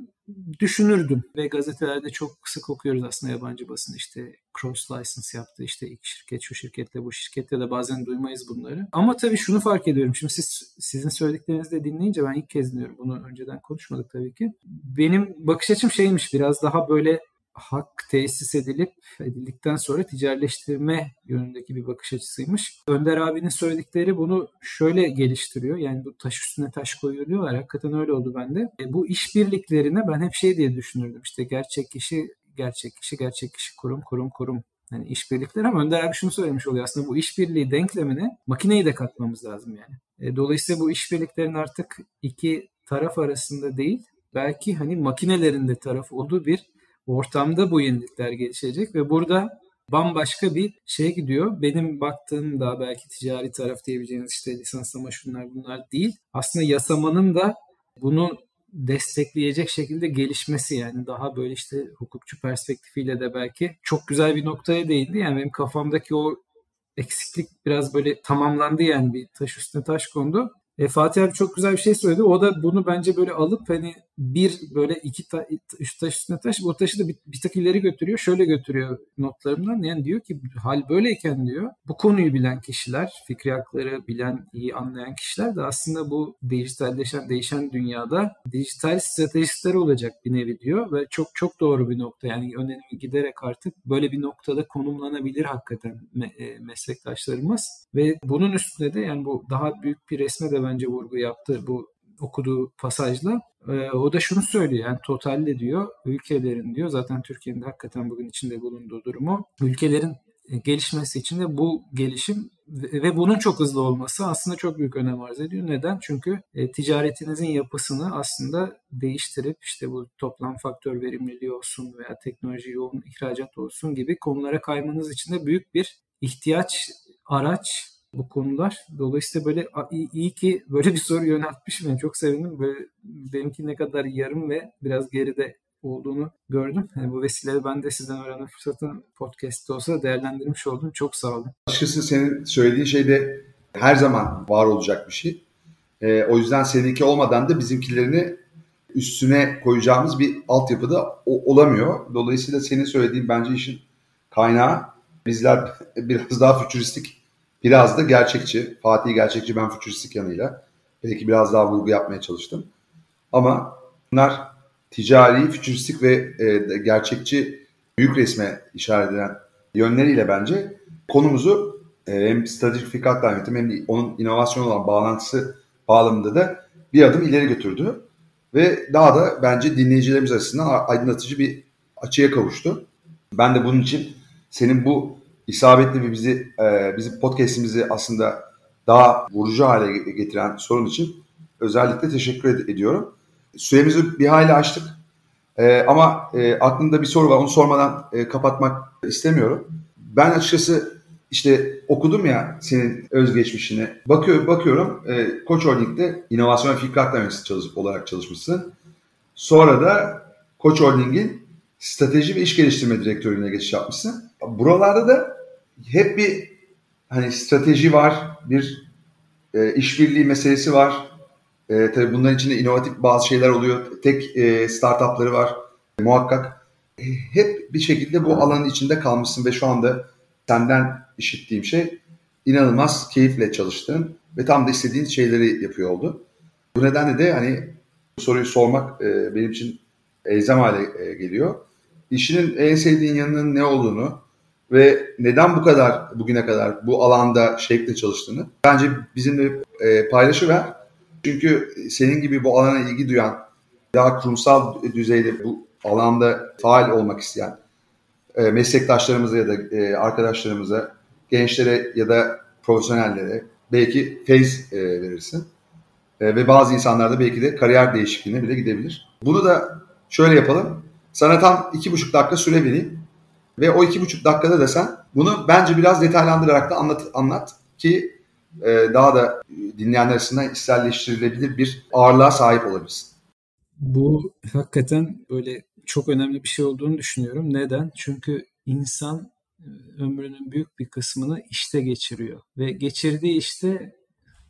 Speaker 2: düşünürdüm ve gazetelerde çok sık okuyoruz aslında yabancı basın işte cross license yaptı işte ilk şirket şu şirketle bu şirkette de bazen duymayız bunları. Ama tabii şunu fark ediyorum. Şimdi siz sizin söylediklerinizi de dinleyince ben ilk kez dinliyorum. Bunu önceden konuşmadık tabii ki. Benim bakış açım şeymiş biraz daha böyle hak tesis edilip edildikten sonra ticaretleştirme yönündeki bir bakış açısıymış. Önder abinin söyledikleri bunu şöyle geliştiriyor. Yani bu taş üstüne taş koyuyorlar. Hakikaten öyle oldu bende. E, bu işbirliklerine ben hep şey diye düşünürdüm. İşte gerçek kişi, gerçek kişi, gerçek kişi, kurum, kurum, kurum. Yani işbirlikleri ama Önder abi şunu söylemiş oluyor. Aslında bu işbirliği denklemine makineyi de katmamız lazım yani. E, dolayısıyla bu işbirliklerin artık iki taraf arasında değil, belki hani makinelerin de taraf olduğu bir ortamda bu yenilikler gelişecek ve burada bambaşka bir şey gidiyor. Benim baktığım da belki ticari taraf diyebileceğiniz işte lisanslama şunlar bunlar değil. Aslında yasamanın da bunu destekleyecek şekilde gelişmesi yani daha böyle işte hukukçu perspektifiyle de belki çok güzel bir noktaya değindi. Yani benim kafamdaki o eksiklik biraz böyle tamamlandı yani bir taş üstüne taş kondu. E, Fatih abi çok güzel bir şey söyledi. O da bunu bence böyle alıp hani bir böyle iki ta, üç taş üstüne taş o taşı da bir, bir tık ileri götürüyor. Şöyle götürüyor notlarımdan. Yani diyor ki hal böyleyken diyor bu konuyu bilen kişiler, fikri hakları bilen, iyi anlayan kişiler de aslında bu dijitalleşen, değişen dünyada dijital stratejistler olacak bir nevi diyor ve çok çok doğru bir nokta. Yani önemli giderek artık böyle bir noktada konumlanabilir hakikaten me- e, meslektaşlarımız ve bunun üstünde de yani bu daha büyük bir resme de bence vurgu yaptı bu okuduğu pasajla. E, o da şunu söylüyor yani totalde diyor ülkelerin diyor zaten Türkiye'nin de hakikaten bugün içinde bulunduğu durumu ülkelerin gelişmesi için de bu gelişim ve bunun çok hızlı olması aslında çok büyük önem arz ediyor. Neden? Çünkü e, ticaretinizin yapısını aslında değiştirip işte bu toplam faktör verimliliği olsun veya teknoloji yoğun ihracat olsun gibi konulara kaymanız için de büyük bir ihtiyaç, araç bu konular. Dolayısıyla böyle iyi, iyi ki böyle bir soru yöneltmişim. Yani çok sevindim. Böyle benimki ne kadar yarım ve biraz geride olduğunu gördüm. Yani bu vesileyle ben de sizden öğrenme fırsatını podcast'te olsa değerlendirmiş oldum. Çok sağ olun.
Speaker 1: Açıkçası senin söylediğin şey de her zaman var olacak bir şey. E, o yüzden seninki olmadan da bizimkilerini üstüne koyacağımız bir altyapıda olamıyor. Dolayısıyla senin söylediğin bence işin kaynağı bizler biraz daha fütüristik Biraz da gerçekçi. Fatih gerçekçi, ben fütüristik yanıyla. Belki biraz daha vurgu yapmaya çalıştım. Ama bunlar ticari, fütüristik ve e, gerçekçi büyük resme işaret eden yönleriyle bence konumuzu e, hem stratejik fikatla yönetim hem de onun inovasyon olan bağlantısı bağlamında da bir adım ileri götürdü. Ve daha da bence dinleyicilerimiz açısından aydınlatıcı bir açıya kavuştu. Ben de bunun için senin bu isabetli ve bizi e, bizim podcast'imizi aslında daha vurucu hale getiren sorun için özellikle teşekkür ed- ediyorum. Süremizi bir hayli açtık. E, ama e, aklımda bir soru var. Onu sormadan e, kapatmak istemiyorum. Ben açıkçası işte okudum ya senin özgeçmişini. Bakıyor, bakıyorum e, Koç Holding'de inovasyon ve fikri aktarması çalışıp olarak çalışmışsın. Sonra da Koç Holding'in strateji ve iş geliştirme direktörlüğüne geçiş yapmışsın. Buralarda da hep bir hani strateji var, bir e, işbirliği meselesi var. E, tabii bunların içinde inovatif bazı şeyler oluyor. Tek e, startupları var e, muhakkak. E, hep bir şekilde bu alanın içinde kalmışsın ve şu anda senden işittiğim şey inanılmaz keyifle çalıştığın ve tam da istediğin şeyleri yapıyor oldu. Bu nedenle de hani bu soruyu sormak e, benim için elzem hale e, geliyor. İşinin en sevdiğin yanının ne olduğunu, ve neden bu kadar bugüne kadar bu alanda şevkle çalıştığını bence bizimle e, paylaşıver. Çünkü senin gibi bu alana ilgi duyan, daha kurumsal düzeyde bu alanda faal olmak isteyen e, meslektaşlarımıza ya da e, arkadaşlarımıza, gençlere ya da profesyonellere belki feyz e, verirsin. E, ve bazı insanlar da belki de kariyer değişikliğine bile gidebilir. Bunu da şöyle yapalım. Sana tam iki buçuk dakika süre vereyim. Ve o iki buçuk dakikada da sen bunu bence biraz detaylandırarak da anlat, anlat ki e, daha da dinleyenler arasında içselleştirilebilir bir ağırlığa sahip olabilirsin.
Speaker 2: Bu hakikaten böyle çok önemli bir şey olduğunu düşünüyorum. Neden? Çünkü insan e, ömrünün büyük bir kısmını işte geçiriyor. Ve geçirdiği işte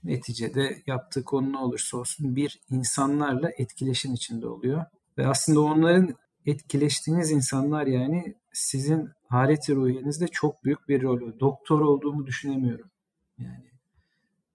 Speaker 2: neticede yaptığı konu ne olursa olsun bir insanlarla etkileşim içinde oluyor. Ve aslında onların etkileştiğiniz insanlar yani sizin haleti ruhiyenizde çok büyük bir rolü. Doktor olduğumu düşünemiyorum. Yani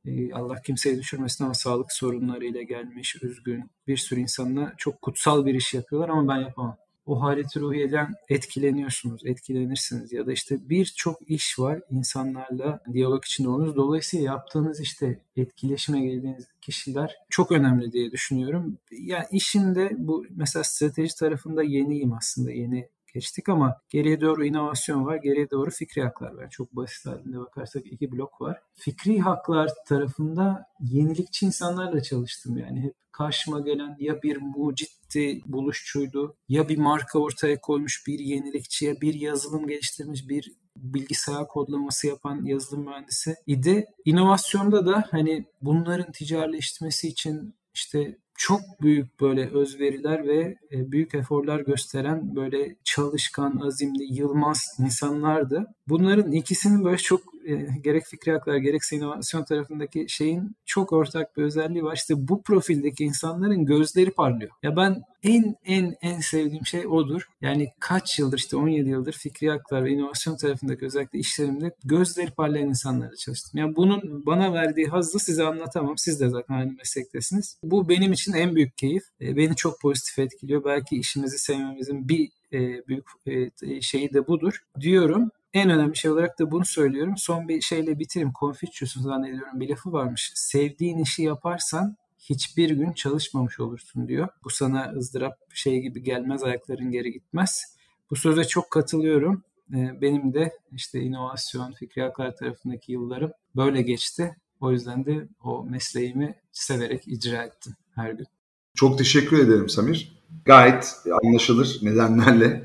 Speaker 2: e, Allah kimseyi düşürmesin ama sağlık sorunlarıyla gelmiş, üzgün bir sürü insanla çok kutsal bir iş yapıyorlar ama ben yapamam o haleti ruhiyeden etkileniyorsunuz, etkilenirsiniz ya da işte birçok iş var insanlarla diyalog içinde olunuz. Dolayısıyla yaptığınız işte etkileşime geldiğiniz kişiler çok önemli diye düşünüyorum. Yani işinde bu mesela strateji tarafında yeniyim aslında yeni geçtik ama geriye doğru inovasyon var, geriye doğru fikri haklar var. Çok basit halinde bakarsak iki blok var. Fikri haklar tarafında yenilikçi insanlarla çalıştım yani hep karşıma gelen ya bir mucitti, buluşçuydu ya bir marka ortaya koymuş bir yenilikçiye, bir yazılım geliştirmiş bir bilgisayar kodlaması yapan yazılım mühendisi idi. İnovasyonda da hani bunların ticaretleşmesi için işte çok büyük böyle özveriler ve e, büyük eforlar gösteren böyle çalışkan, azimli, yılmaz insanlardı. Bunların ikisinin böyle çok e, gerek fikri haklar gerekse inovasyon tarafındaki şeyin çok ortak bir özelliği var. İşte bu profildeki insanların gözleri parlıyor. Ya ben en en en sevdiğim şey odur. Yani kaç yıldır işte 17 yıldır fikri haklar ve inovasyon tarafındaki özellikle işlerimde gözleri parlayan insanlarla çalıştım. Yani bunun bana verdiği hazzı size anlatamam. Siz de zaten aynı meslektesiniz. Bu benim için en büyük keyif. E, beni çok pozitif etkiliyor. Belki işimizi sevmemizin bir e, büyük e, şeyi de budur diyorum. En önemli şey olarak da bunu söylüyorum. Son bir şeyle bitireyim. Confucius'un zannediyorum bir lafı varmış. Sevdiğin işi yaparsan hiçbir gün çalışmamış olursun diyor. Bu sana ızdırap şey gibi gelmez, ayakların geri gitmez. Bu söze çok katılıyorum. Benim de işte inovasyon, fikri haklar tarafındaki yıllarım böyle geçti. O yüzden de o mesleğimi severek icra ettim her gün.
Speaker 1: Çok teşekkür ederim Samir. Gayet anlaşılır nedenlerle.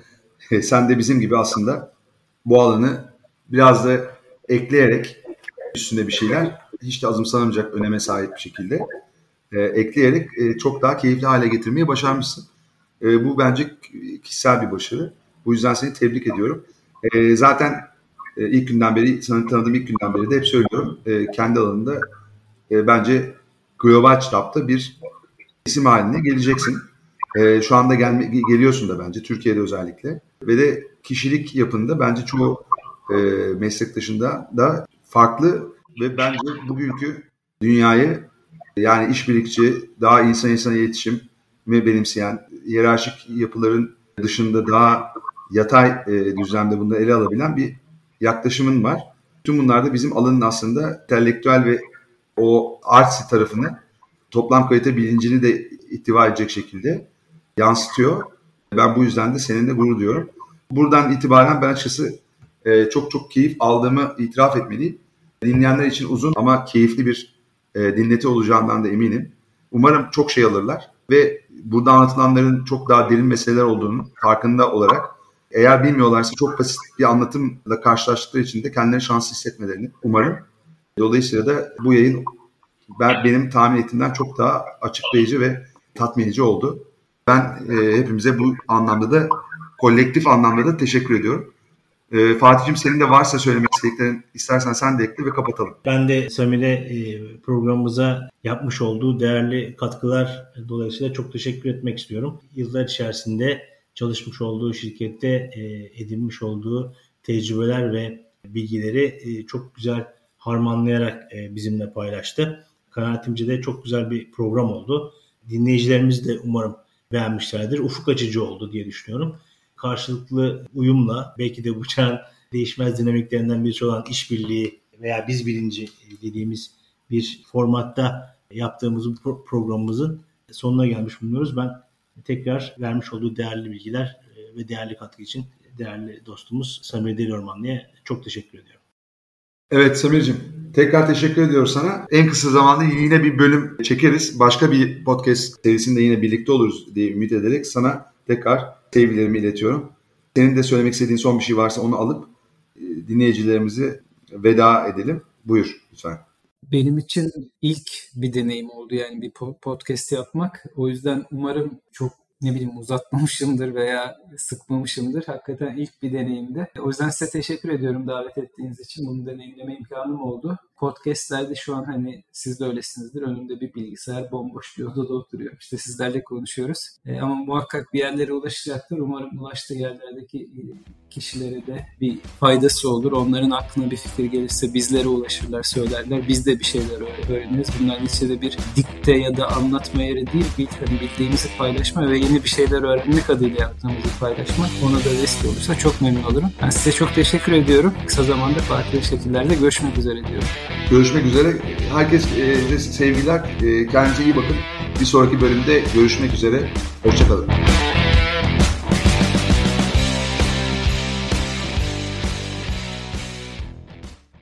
Speaker 1: Sen de bizim gibi aslında bu alanı biraz da ekleyerek üstünde bir şeyler hiç de azımsanamayacak öneme sahip bir şekilde e, ekleyerek e, çok daha keyifli hale getirmeyi başarmışsın. E, bu bence kişisel bir başarı. Bu yüzden seni tebrik ediyorum. E, zaten e, ilk günden beri, sana tanıdığım ilk günden beri de hep söylüyorum. E, kendi alanında e, bence global çapta bir isim haline geleceksin. E, şu anda gelme, geliyorsun da bence Türkiye'de özellikle. Ve de kişilik yapında bence çoğu e, meslektaşında da farklı ve bence bugünkü dünyayı yani işbirlikçi, daha insan insana iletişim mi benimseyen, hiyerarşik yapıların dışında daha yatay e, düzlemde bunu ele alabilen bir yaklaşımın var. Tüm bunlar da bizim alanın aslında entelektüel ve o artsy tarafını toplam kalite bilincini de ittiva edecek şekilde yansıtıyor. Ben bu yüzden de seninle gurur duyuyorum. Buradan itibaren ben açıkçası e, çok çok keyif aldığımı itiraf etmeliyim. Dinleyenler için uzun ama keyifli bir e, dinleti olacağından da eminim. Umarım çok şey alırlar ve burada anlatılanların çok daha derin meseleler olduğunu farkında olarak eğer bilmiyorlarsa çok basit bir anlatımla karşılaştıkları için de kendilerini şanslı hissetmelerini umarım. Dolayısıyla da bu yayın ben, benim tahmin ettiğimden çok daha açıklayıcı ve tatmin edici oldu. Ben e, hepimize bu anlamda da kolektif anlamda da teşekkür ediyorum. E, Fatih'cim senin de varsa söylemek istediklerin istersen sen de ekle ve kapatalım.
Speaker 3: Ben de Samir'e e, programımıza yapmış olduğu değerli katkılar dolayısıyla çok teşekkür etmek istiyorum. Yıllar içerisinde çalışmış olduğu şirkette e, edinmiş olduğu tecrübeler ve bilgileri e, çok güzel harmanlayarak e, bizimle paylaştı. Kanaatimce de çok güzel bir program oldu. Dinleyicilerimiz de umarım beğenmişlerdir. Ufuk açıcı oldu diye düşünüyorum karşılıklı uyumla belki de bu çağın değişmez dinamiklerinden birisi olan işbirliği veya biz bilinci dediğimiz bir formatta yaptığımız bu programımızın sonuna gelmiş bulunuyoruz. Ben tekrar vermiş olduğu değerli bilgiler e, ve değerli katkı için değerli dostumuz Samir Deli Ormanlı'ya çok teşekkür ediyorum.
Speaker 1: Evet Samir'cim tekrar teşekkür ediyoruz sana. En kısa zamanda yine bir bölüm çekeriz. Başka bir podcast serisinde yine birlikte oluruz diye ümit ederek sana tekrar sevgilerimi iletiyorum. Senin de söylemek istediğin son bir şey varsa onu alıp e, dinleyicilerimizi veda edelim. Buyur lütfen.
Speaker 2: Benim için ilk bir deneyim oldu yani bir podcast yapmak. O yüzden umarım çok ne bileyim uzatmamışımdır veya sıkmamışımdır. Hakikaten ilk bir deneyimdi. O yüzden size teşekkür ediyorum davet ettiğiniz için. Bunu deneyimleme imkanım oldu. Podcastlerde şu an hani siz de öylesinizdir. Önümde bir bilgisayar bomboş bir odada oturuyor. İşte sizlerle konuşuyoruz. E, ama muhakkak bir yerlere ulaşacaktır. Umarım ulaştığı yerlerdeki e, kişilere de bir faydası olur. Onların aklına bir fikir gelirse bizlere ulaşırlar, söylerler. Biz de bir şeyler öğreniriz. Bunların içinde bir dikte ya da anlatma yeri değil, bir, hani bildiğimizi paylaşma ve yeni bir şeyler öğrenmek adıyla yaptığımızı paylaşmak. Ona da vesile olursa çok memnun olurum. Ben size çok teşekkür ediyorum. Kısa zamanda farklı şekillerde görüşmek üzere diyorum.
Speaker 1: Görüşmek üzere. Herkes e, sevgiler. E, kendinize iyi bakın. Bir sonraki bölümde görüşmek üzere. Hoşçakalın.